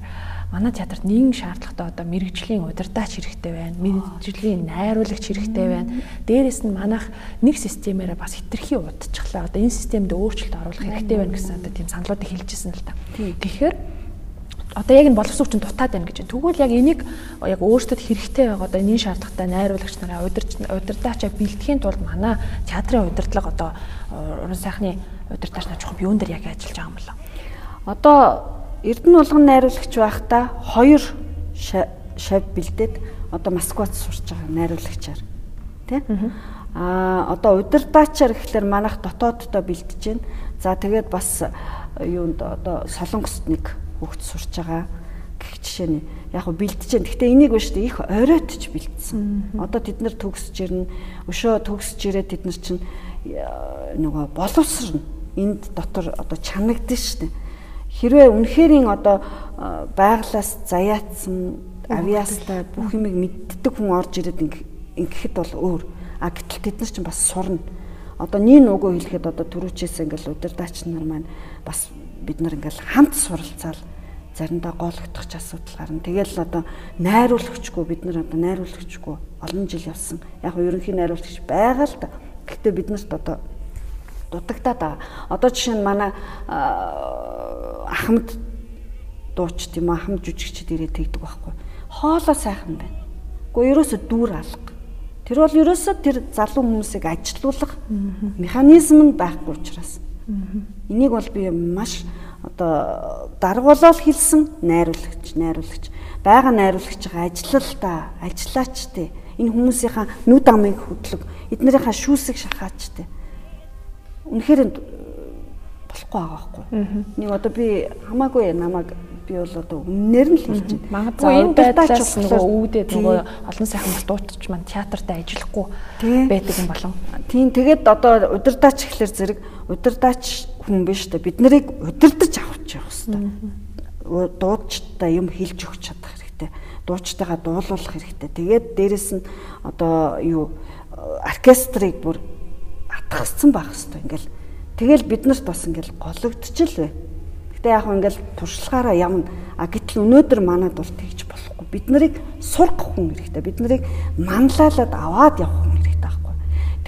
манай театрт нэгэн шаардлагатай одоо мэрэгжлийн удирдаач хэрэгтэй байна. Мэрэгжлийн найруулагч хэрэгтэй байна. Дээрээс нь манайх нэг системээрээ бас хитрхи удчихлаа. Одоо энэ системд өөрчлөлт оруулах хэрэгтэй байна гэсэн одоо тийм саналуудыг хэлж ирсэн л та. Тэгэхээр одоо яг энэ боловсон хүчин дутаад байна гэж. Тэгвэл яг энийг яг өөртөө хэрэгтэй байгаа одоо энэ шаардлагатай найруулагч нараа удирч удирдаачаа бэлтгэхийн тулд манай театрын удирдлага одоо уран сайхны удирдаач нар жоохон юун дээр яг ажиллаж байгаа юм болоо. Одоо Эрдэнэ булган найруулагч байхдаа хоёр шав бэлдээд одоо Москвад сурч байгаа найруулагчаар тий Аа одоо удирдаачаар гэхэлэр манайх дотооддоо бэлдэж байна. За тэгээд бас юунд одоо солонгост нэг хөгж сурч байгаа гэх жишээ нь яг го бэлдэж. Гэхдээ энийг штэ их оройтж бэлдсэн. Одоо тэд нар төгсөж ирнэ. Өшөө төгсөж ирээд тэд нар чинь нөгөө боловсрно. Энд дотор одоо чанагдсан штэ. Хэрвээ үнэхэрийн одоо байглаас заяатсан авиастай бүх юмыг мэддэг хүн орж ирээд ингэхэд бол өөр. А гэтэл тэд нар чинь бас сурна. Одоо нин үгөө хэлэхэд одоо түрүүчээс ингээл удирдаач нар маань бас бид нар ингээл хамт суралцаал заримдаа гологдох ч асуудал гарна. Тэгэл одоо найруулагчгүй бид нар одоо найруулагчгүй олон жил явсан. Яг нь ерөнхий найруулагч байгаа л да. Гэхдээ бид нарт одоо дутагдаад байгаа. Одоо жишээ нь манай ахмад дууч тийм ахмад жүжигчд ирээд тэгдэг байхгүй. Хоолоо сайхан байна. Гэхдээ ерөөсө дүүр алга. Тэр бол ерөөсө тэр залуу хүмүүсийг ажилуулах механизм нь байхгүй учраас. Энийг бол би маш одоо даргуулал хэлсэн найруулагч, найруулагч. Бага найруулагчгаа ажиллалтаа, ажиллаач те. Энэ хүмүүсийнхаа нүд амыг хөдлөг, эднэрийнхаа шүүсийг шахаач те. Үнэхээр болохгүй байгаа байхгүй. Нэг одоо би хамаагүй намайг би бол одоо үннээр нь л хэлж байна. Магадгүй энэ байдлаас нөгөө өвдөд нөгөө олон сайхан бас дуутч маань театрт ажиллахгүй байдаг юм болон. Тийм тэгээд одоо удирдаач ихлэр зэрэг удирдаач хүн биш та бид нарыг удирдах авч явах хэрэгтэй. Дуудчтай юм хэлж өгч чадах хэрэгтэй. Дуучтайгаа дуулуулах хэрэгтэй. Тэгээд дээрэс нь одоо юу оркестрыг бүр атгасцсан байх хэрэгтэй. Ингээл тэгэл бид нарт бас ингээл гологдчихл бай. Гэтэ яг ингээл туршлагаараа явна. А гэтэл өнөөдөр манад бол тэгж болохгүй. Бид нарыг сургах хүн хэрэгтэй. Бид нарыг манлайлаад аваад явах хүн хэрэгтэй байхгүй.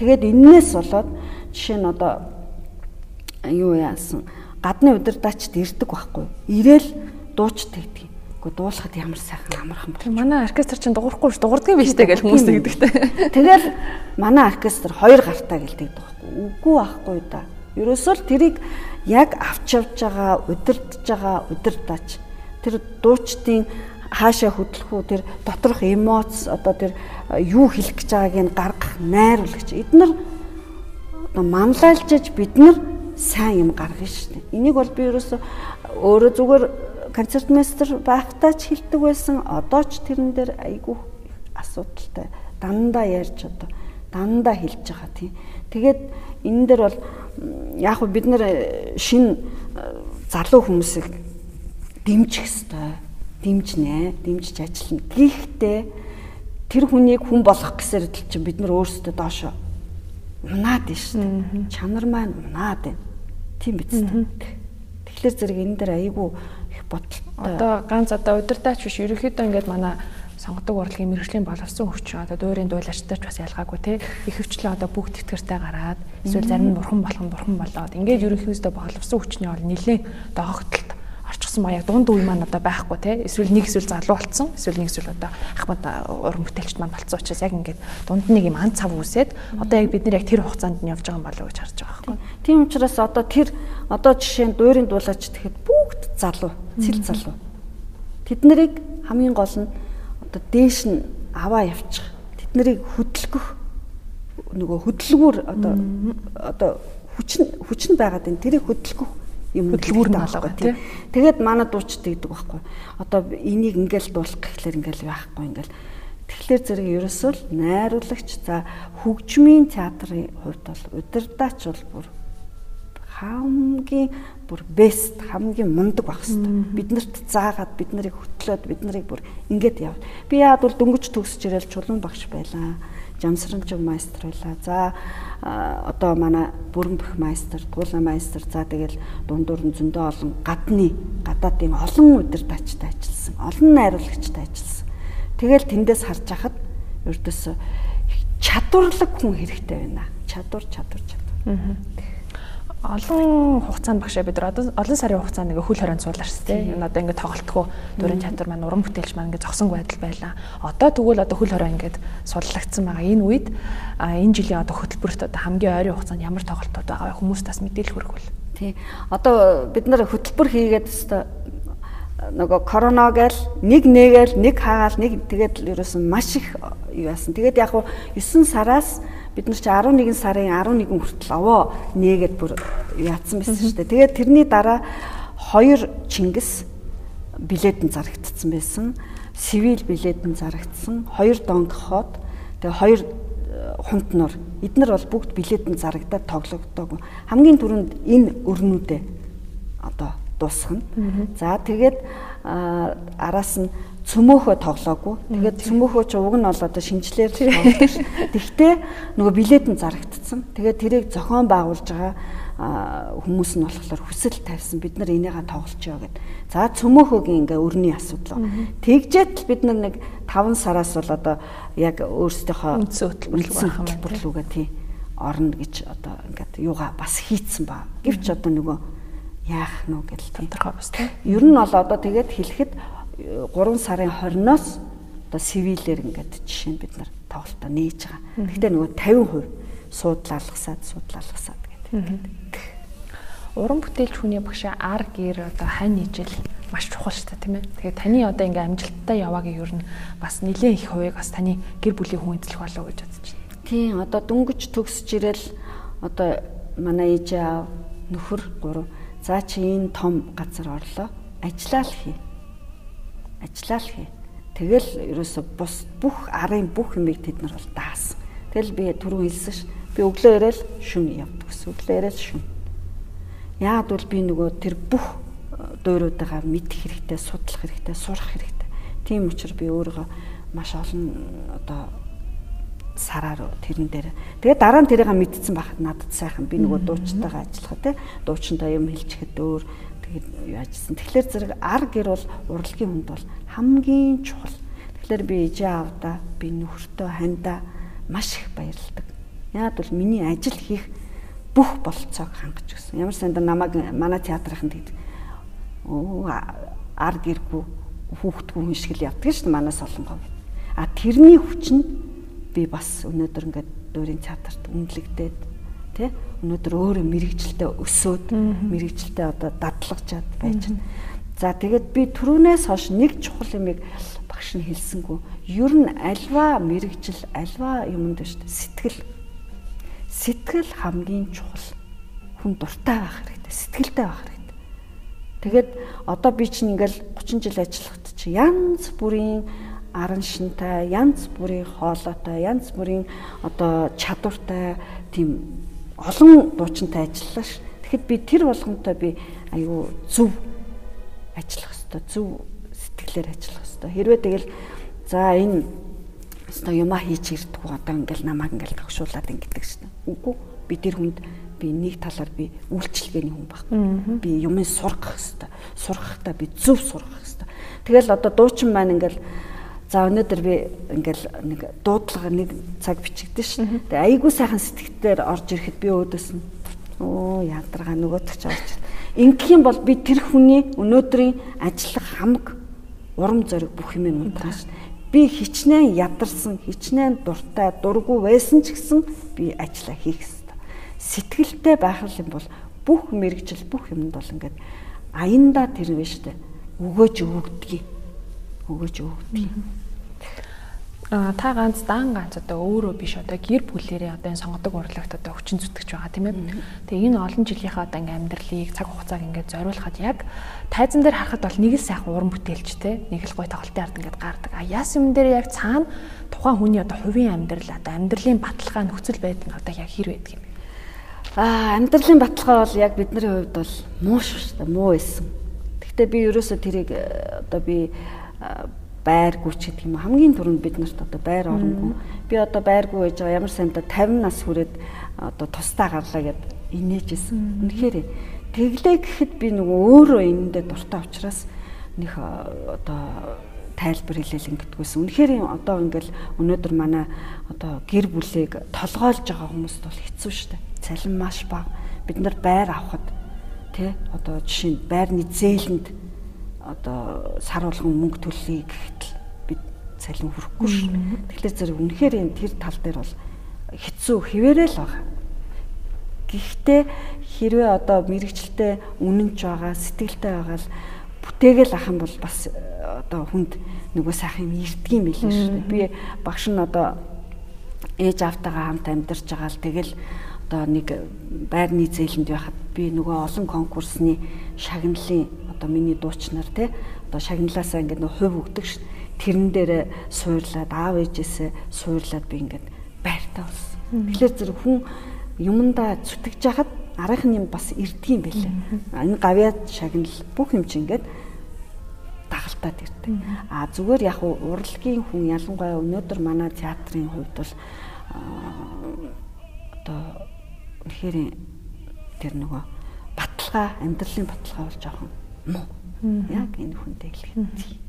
Тэгээд энээс болоод жишээ нь одоо юу яасан гадны удирдаачд ирдэг байхгүй. Ирээл дууч тэгдэг. Гэхдээ дуулахад ямар сайхан амархан байна. Манай оркестр чинь дуурахгүй ш дуурдгийн биш дээ гэж хүмүүс тэгдэгтэй. [laughs] Тэгэл манай оркестр хоёр гартаа гэлдэг байхгүй. Үгүй байхгүй да. Ерөөсөө л тэрийг яг авч явж байгаа, удирдах байгаа удирдаач. Тэр дуучдын хаашаа хөдлөх үү тэр доторх эмоц одоо тэр юу хэлэх гэж байгааг нь гаргах найруулагч эднэр манлайлжж бид нар сайн юм гаргана шүү дээ. Энийг бол би ерөөсө өөрөө зүгээр концертмейстер байхдаа ч хэлдэг байсан. Одоо ч тэрэн дээр айгүй асуудалтай. Дандаа ярьж одоо дандаа хэлж байгаа тийм. Тэгээд энэ дээр бол яг хөө бид нэр шин залуу хүмүүсийг дэмжих хэвээр дэмжнэ, дэмжиж ажиллана. Гэхдээ тэр хүнийг хүн болгох гэсээр чинь бид нар өөрсдөө доошо унаад нь шүү дээ. Чанар маань унаад байна. Тийм биз дээ. Тэгэхээр зэрэг энэ дээр айгүй их бодолтой. Одоо ганц одоо удирдаач биш ерөөхдөө ингээд манай сонгодог урлагийн мэрэгжлийн боловсон хүчин одоо дуурийн дуулаачтай ч бас ялгаагүй те. Ихэвчлэн одоо бүгд тэтгэртэй гараад эсвэл зарим нь бурхан болох нь бурхан болоод ингээд ерөнхийдөө боловсон хүчний бол нэлээд доогтолт орчихсон маяг дунд үе маань одоо байхгүй те. Эсвэл нэг эсвэл залуу болцсон эсвэл нэг эсвэл одоо ахмад уран бүтээлчд маань болцсон учраас яг ингээд дунд нэг юм ан цав үсээд одоо яг бид нар яг тэр хугацаанд нь явж байгаа юм болов уу гэж харж байгаа байхгүй. Тийм учраас одоо тэр одоо жишээ нь дуурийн дуулаач тэгэхэд бүгд залуу, цэл залуу. Тэд нарыг хамгийн гол нь одоо дээш нь аваа явчих. Тэд нарыг хөдөлгөх нөгөө хөдөлгүүр одоо одоо хүчин хүчин байгаад энэ тэрийг хөдөлгөх юм хөдөлгүүр нь болоо тийм. Тэгээд манай дууч тэгдэг байхгүй. Одоо энийг ингээл дуулах гэхлээр ингээл байхгүй ингээл Тэгэхээр зэрэг ерөөсөө л найруулагч за хөгжмийн театрын хувьд бол удирдаач бол бүр хамгийн бүр бест хамгийн мундаг байх хэвээр. Биднэрт заагаад бид нарыг хөтлөөд бид нарыг бүр ингээд яв. Би яад бол дөнгөж төгсөж ирэл чулуун багш байлаа. Жамсрамжиг майстер байлаа. За одоо манай бүрэн бэх майстер, туулаа майстер. За тэгэл дундуур нь зөндөө олон гадны гадаадын олон удирдаачтай ажилласан. Олон найруулагчтай ажилласан. Тэгэл тэндээс харж хахад ердөөсө чадварлаг хүн хэрэгтэй байна. Чадвар, чадвар, чадвар. Аа олон хугацаанд багшаа бид олон сарын хугацаанд ингээ хөл хорионд суулаа шүү дээ. Энэ одоо ингээ тоглолтгүй дөрөн чадвар маань уран бүтээлч маань ингээ зогсонгүй байдал байлаа. Одоо тэгвэл одоо хөл хорой ингээд суллагдсан байгаа. Энэ үед энэ жилийн одоо хөтөлбөрт одоо хамгийн ойрын хугацаанд ямар тоглолтууд байгаа вэ? Хүмүүс тас мэдээлэл хүргвэл. Тий. Одоо бид нар хөтөлбөр хийгээд нөгөө корона гээл нэг нэгээл нэг хаагаал нэг тэгээд ерөөсөн маш их юу яасан. Тэгээд яг хуу 9 сараас бид нар чи 11 сарын 11 хүртэл овоо нээгээд бүр яатсан байсан шүү дээ. Тэгээд тэрний дараа хоёр Чингис билетэн зарагдсан байсан. Сивил билетэн зарагдсан. Хоёр Дон Кихот тэгээ хоёр э, хунтнор эднэр бол бүгд билетэн зарагдаад тоглогддог. Хамгийн түрүүнд энэ өрнүүдээ одоо дуусгана. За тэгээд араас нь цөмөөхөө тоглоогүй. Тэгээд цөмөөхөө ч уг нь бол одоо шинжлэр тоглодог. Тэгтээ нөгөө билет нь зарагдсан. Тэгээд тэрийг зохион байгуулж байгаа хүмүүс нь болохоор хүсэл тавьсан бид нар энийгээ тоглолцоо гэд. За цөмөөхөөгийн ингээ өрний асуудал. Тэгжээд бид нар нэг 5 сараас бол одоо яг өөрсдийнхөө хөтөлбөрлүүгээ тий орно гэж одоо ингээд юугаа бас хийцэн ба. Гэвч одоо нөгөө яах нь гэж тодорхой бас тий. Ер нь бол одоо тэгээд хэлэхэд 3 сарын 20-оос одоо сивилээр ингээд жишээ нь бид нар тоглолтоо нээж байгаа. Гэхдээ нөгөө 50% суудлалгасаад суудлалгасаад гэдэг. уран бүтээлч хүний багшаа ар гэр одоо хань ижил маш чухал шүү дээ тийм ээ. Тэгэхээр таны одоо ингээм амжилттай яваагийн ер нь бас нэлээд их хувийг бас таны гэр бүлийн хүн эзлэх болов гэж бодож байна. Тийм одоо дөнгөж төгсөж ирэл одоо манай ээж аав нөхөр гурав за чи энэ том газар орлоо ажиллаа л хий. Ажиллаа л хий. Тэгэл ерөөсө бус бүх арын бүх юмыг тэд нар бол даасан. Тэгэл би түрүү хэлсэн ш. Би өглөө ирээл шүн явдаг ус. Өглөө ирээл шүн. Яагад бол би нөгөө тэр бүх дууруудаа мэдэх хэрэгтэй, судлах хэрэгтэй, сурах хэрэгтэй. Тийм учраас би өөрийгөө маш олон одоо сараар тэрэн дээр. Тэгээд дараа нь тэрийг мэдсэн байхад надад сайхан би нөгөө дуучтайгаа ажиллах тий. Дуучинтай юм хэлчихэд өөр яажсэн. Тэгэхээр зэрэг ар гэр бол урлагийн хүнд бол хамгийн чухал. Тэгэхээр би ижээ авда, би нөхөртөө хандаа маш их баярлдаг. Яад бол миний ажил хийх бүх болцоог хангаж өгсөн. Ямар санда намайг манай театрын тэгээд ар гэргүй хүүхдгүй хүн шиг л явдаг шүү дээ манай солонгоо. А тэрний хүч нь би бас өнөөдөр ингээд дуурийн театрт үнэлэгдээд тий өнөөдөр өөрөө мэрэгчлээ өсөөд мэрэгчлээ одоо дадлагчаад байж байна. За тэгээд би түрүүнээс хойш нэг чухал юмыг багш нь хэлсэнгүү. Ер нь альва мэрэгжил альва юмд шүү дээ сэтгэл. Сэтгэл хамгийн чухал. Хүн дуртай байх хэрэгтэй. Сэтгэлтэй байх хэрэгтэй Тэгээд одоо би чинь ингээл 30 жил ажиллахад чи янз бүрийн аран шинтай, янз бүрийн хоолойтой, янз бүрийн одоо чадвартай тийм олон дуучинтай ажиллалаа ш. Тэгэхэд би тэр болгонтой би аюу зөв ажиллах хэвээр зөв сэтгэлээр ажиллах хэвээр. Хэрвээ тэгэл за энэ одоо юмаа хийж ирдэг одоо ингээл намайг ингээл тогшуулаад ингэдэг шнэ. Үгүй би тэр хүнд би нэг талаар би үйлчлэгээний хүн баг. Би юмыг сургах хэвээр. Сургахдаа би зөв сургах хэвээр. Тэгэл одоо дуучин маань ингээл за өнөөдөр би ингээл нэг дуудлага нэг цаг бичигдэн шин. Тэгээ айгүй сайхан сэтгэлээр орж ирэхэд би өөдөөс нь оо ядаргаа нөгөөдөг ч орж. Ингэх юм бол би тэр хүний өнөөдрийн ажиллах хамаг урам зориг бүх юм унтрааш. Би хичнээн ядарсан, хичнээн дуртай, дургу байсан ч гэсэн би ажиллаа хийх сэтгэлтэй байх юм бол бүх мэрэгжил бүх юмд бол ингээд аяндаа тэр вэ штэ өгөөж өгдгийг өгөөж өгдгийг а та ганц дан ганц одоо өөрөө биш одоо гэр бүлэрээ одоо энэ сонгодог урлагт одоо хүчин зүтгэж байгаа тийм ээ. Тэгээ энэ олон жилийнхаа одоо ингээм амьдралыг цаг хугацааг ингээд зориулахад яг тайзан дээр харахад бол нэг л сайхан уран бүтээлч те нэг л гой тоглолтын ард ингээд гардаг. А яс юм дээр яг цаана тухайн хүний одоо хувийн амьдрал одоо амьдралын баталгаа нөхцөл байдал нь одоо яг хэр байдаг юм Аа амьдралын баталгаа бол яг бидний хувьд бол муу шүү дээ муу байсан. Гэхдээ би ерөөсөө тэрийг э, одоо би байргүй ч гэдэг юм хамгийн түрүүнд бид нарт одоо байр оронгүй. Би одоо байргүй байж байгаа ямар санда 50 нас хүрээд одоо тусдаа гарлаа гэд инээжсэн. Үнэхээр тэглээ гэхэд би нөгөө өөрөө энэндээ дуртай учраас нөх одоо тайлбар хэлээл ингэдэггүйсэн. Үнэхээр одоо ингээл өнөөдөр манай одоо гэр бүлийг толгойлж байгаа хүмүүст бол хэцүү дээ цалин маш бага. Бид нар байр авахд тий одоо жишээ нь байрны зээлэнд одоо сар болгон мөнгө төлөе гэхэд бид цалин хүрхгүй шүү. Тэгэхээр зэрэг үнэхээр энэ тэр тал дээр бол хэцүү хിവэрэл байгаа. Гэхдээ хэрвээ одоо мэрэгчлээ үнэнч байгаа, сэтгэлтэй байгаа л бүтээгээл ах юм бол бас одоо хүнд нөгөө сайхан юм ирдгийм билээ шүү. Би багш нь одоо ээж автагаа хамт амьдарч байгаа л тэгэл одоо нэг байрны зээлэнд байхад би нөгөө олон конкурсны шагналын одоо миний дуучнаар те одоо шагналаасаа ингээд нөгөө хувь өгдөг ш. Тэрэн дээр суурлаад аав ээжээсээ суурлаад би ингээд байртаа болсон. Тэгэхээр зэрэг хүн юмдаа зүтгэж яхад арах нь юм бас ирдгийм байлээ. Энэ гавьяад шагнал бүх юм чи ингээд дагалтаад ирдэг. А зүгээр яг урлагийн хүн ялангуяа өнөөдөр манай театрын хувьд бол одоо үнэхээр тэр нөгөө баталгаа амьдралын баталгаа бол жоохон. Яг энэ хүнтэй хэлэх.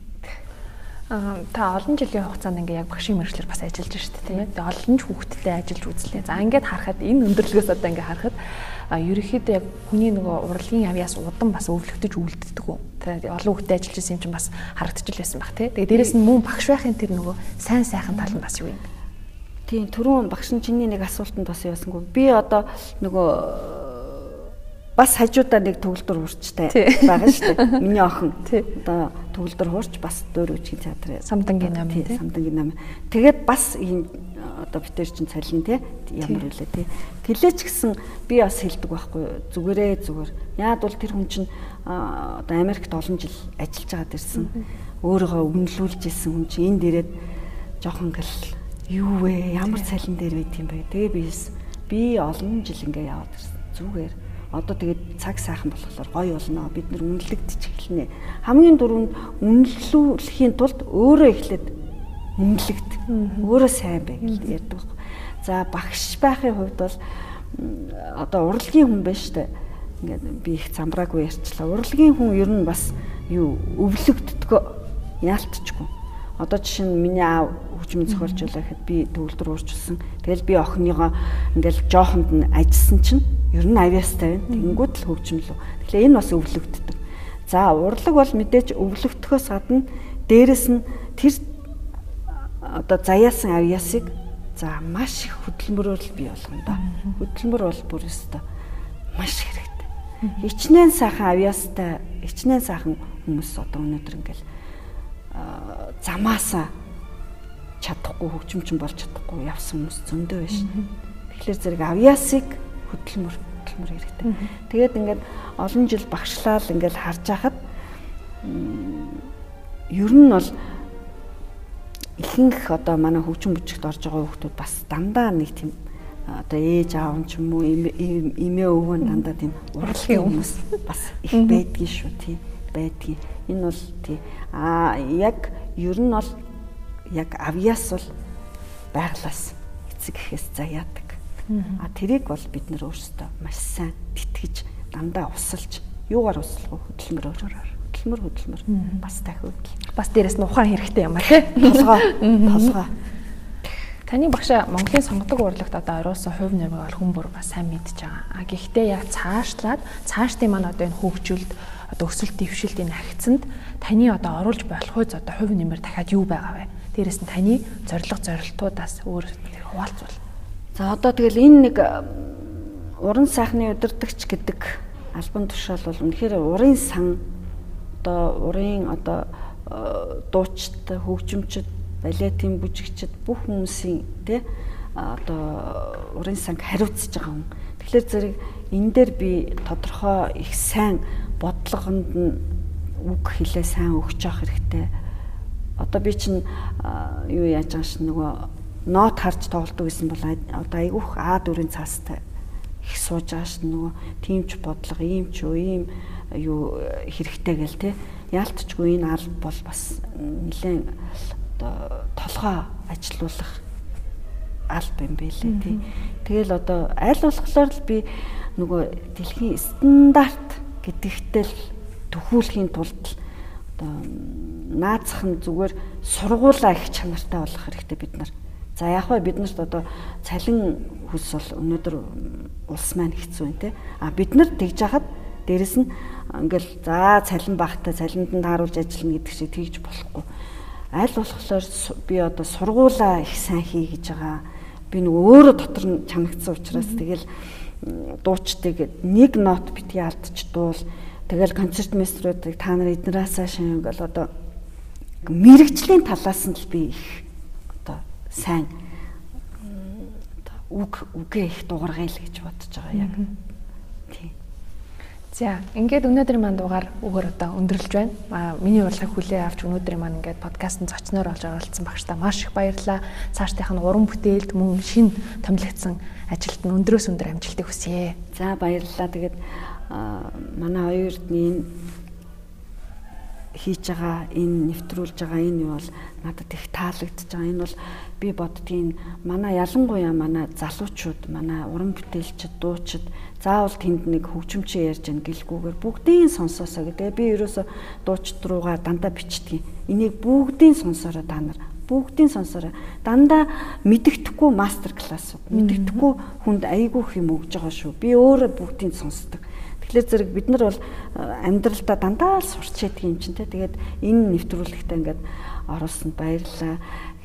Аа та олон жилийн хугацаанд ингээ яг багшийн мэрэгчлэр бас ажиллаж шүү дээ тийм ээ. Тэгээ олон ч хүүхдтэй ажиллаж үзлээ. За ингээд харахад энэ өндөрлгөөс одоо ингээ харахад а ерөөхдөө яг хүний нөгөө урлагийн авьяас удан бас өвлөгдөж үлддэг үү. Тэгээ олон хүүхдтэй ажиллаж байсан юм чинь бас харагдчихл байсан баг тий. Тэгээ дээрэс нь мөн багш байхын тэр нөгөө сайн сайхан тал нь бас юу юм. Тийм түрүүн багш чиний нэг асуултанд бас яасангүй. Би одоо нөгөө бас хажуудаа нэг төгөлдөр хуурчтай байгаа шүү дээ. [laughs] Миний охин. Одоо төгөлдөр хуурч бас дөөр үжигийн театрын самдангийн нам тий. Самдангийн нам. Тэгээд бас ийм одоо битэр чин цалин тий ямар үлээ тий. Тэлээч гэсэн би бас хэлдэг байхгүй зүгээрээ зүгээр. Яад бол тэр хүн чинь одоо Америкт олон жил ажиллаж байгаад ирсэн. Өөрийгөө өмнөлүүлж ирсэн хүн чинь энд ирээд жоохон гэл юу вэ? Ямар цалин дээр байт юм бэ? Тэгээ би би олон жил ингээ яваад ирсэн. Зүгээр одоо тэгээд цаг сайхан болохоор гоё болно. Бид нар үнэлэгдэж эхэлнэ. Хамгийн дөрөнд үнэлүүлэхийн тулд өөрөө эхлээд үнэлэгд. Өөрөө сайн бай гэж ярьдаг байхгүй. За багш байхын хувьд бол одоо урлагийн хүн байна штэ. Ингээд би их замбраагүй ярьчлаа. Урлагийн хүн ер нь бас юу өвлөгддгөө яалтчгүй Одоо жишээ нь миний аав хөгжмийн зохиолчулаа гэхэд би төвлөрд уурчилсан. Тэгэл би охиныгоо ингээл жоохонд нь ажилласан чинь ер нь авьяастай байна. Тэнгүүд л хөгжмөлөө. Тэгэхээр энэ бас өвлөгддөг. За урлаг бол мэдээж өвлөгдөхөөс гадна дээрэс нь тэр одоо заяасан авьяасыг за маш их хөдөлмөрөөр л бий болгоно да. Хөдөлмөр бол бүр өстой маш хэрэгтэй. Хичнээн сайхан авьяастай, хичнээн сайхан хүмүүс одоо өнөөдөр ингээл замаасаа чадахгүй хөгжимчин болж чадахгүй явсан хүмүүс зөндөө байна. Тэгэхээр зэрэг авьяасыг хөдөлмөр хөдөлмөр хэрэгтэй. Тэгээд ингээд олон жил багшлал ингээд харж байхад ер нь бол ихэнх одоо манай хөгжим бүжигт орж байгаа хүмүүс бас дандаа нэг тийм одоо ээж аав ч юм уу эмээ өвгөө дандаа тийм урлагийн хүмүүс бас их байдгийн шүү тий байдгийн. Энэ бол тий а яг ер нь бол яг авьяас бол байглаас эцэг гэхээс заяадаг. А тэрийг бол бид нөр өөрсдөө маш сайн тэтгэж дандаа усалж юугаар услах вэ хөдөлмөрөөр хөдөлмөр хөдөлмөр. Бас дахиуд бас дээрэс нь ухаан хэрэгтэй юм аа тий толгой толгой Таны багшаа Монголын сонгодог урлагт одоо оруулсан хувь нэмийг бол хүн бүр бас сайн мэдж байгаа. А гэхдээ яг цаашлаад цаашдын маань одоо энэ хөгжилд одоо өсөлт дэвшилт энэ агцсанд таны одоо оруулж болох үз одоо хувь нэмэр дахиад юу байгаа вэ? Дээрээс нь таны зориг зорилтуудаас өөр хуваалцвал. За одоо тэгэл энэ нэг уран сайхны удирдахч гэдэг албан тушаал бол үнэхээр урын сан одоо урын одоо дуучид хөгжимчд балетын бүжигчд бүх хүмүүсийн тий одоо урын санг хариуцж байгаа хүн. Тэгэхээр зэрэг энэ дээр би тодорхой их сайн бодлогонд нь үг хэлээ сайн өгч явах хэрэгтэй. Одоо би чинь юу яаж байгаа ш нөгөө нот харж тоглодог гэсэн бол одоо айгүйх А дөрвийн цаастай их сууж байгаа ш нөгөө тиймч бодлого ийм ч үү ийм юу хэрэгтэй гэл те яалтчгүй энэ аль бол бас нэлээд одоо толгой ажилуулах алба юм байлээ тий. Тэгэл одоо аль болохоор л би нөгөө дэлхийн стандарт гэдэгтэл төхүүлэхийн тулд одоо наацах нь зүгээр сургуулаа их чанартай болох хэрэгтэй бид нар. За яг ба биднэрт одоо цалин хүс бол өнөөдөр улс маань хэцүү юм те. А бид нар тэгж хахад дээрэс нь ингээл за цалин багтаа цалинд нь тааруулж ажиллана гэдэг шиг тэгж болохгүй. Аль болохоор би одоо сургуулаа их сайн хий гэж байгаа. Би нөгөө өөрөө дотор нь чанагдсан учраас тэгэл дуучдыг нэг нот битгий алдчих дуул тэгэл концерт мастеруудыг та нар эднээсээ шинэ бол одоо мэрэгжлийн талаас нь л би их сайн үг үгээ их дуургая л гэж бодож байгаа яг. Тийм. За, ингээд өнөөдрийн маань дугаар үгээр одоо өндөрлж байна. Аа, миний урилгыг хүлээ авч өнөөдрийн маань ингээд подкастт зочноор олж оролцсон багштай маш их баярлалаа. Цаашдынх нь уран бүтээлд мөн шин томилогдсон ажилд нь өндрөөс өндөр амжилтыг хүсье. За баярлалаа. Тэгээд манай хоёрд энэ хийж байгаа энэ нэвтрүүлж байгаа энэ юу бол надад их таалагдж байгаа. Энэ бол би боддгийн манай ялангуяа манай залуучууд, манай уран бүтээлчид, дуучид заавал тэнд нэг хөгжимчээ ярьж гэн гэлгүйгээр бүгдийн сонсоосоо гэдэг. Би ерөөсө дуучид руугаа дандаа бичдэг. Энийг бүгдийн сонсороо та нар бүгдийн сонсороо дандаа мэддэхгүй мастер класс мэддэхгүй хүнд айгүйх юм өгж байгаа шүү. Би өөрөө бүгдийг сонсдог. Тэгэхээр зэрэг бид нар бол э, амьдралдаа дандаа л сурч яддаг юм чинь те. Тэгээд энэ нэвтрүүлэгтээ ингээд оруулсанд баярлалаа.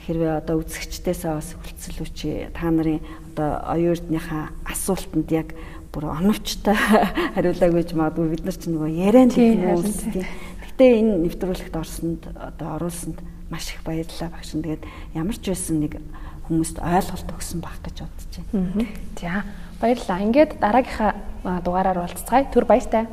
Хэрвээ одоо үзэгчдээсээ бас хүлцэл өчи та нарын одоо оюутныхаа асуултанд яг бүр оновчтой [laughs] хариулаагүй гэж магадгүй бид нар ч нөгөө хүмүүс тийм. Гэтэ энэ нэвтрүүлэгт орсонд одоо оруулсанд маш их баярлалаа багш. Тэгээд ямар ч байсан нэг хүмүүст ойлголт өгсөн баг гэж бодож байна. За баярлалаа. Ингээд дараагийнхаа дугаараар уулзцгаая. Түр баяртай.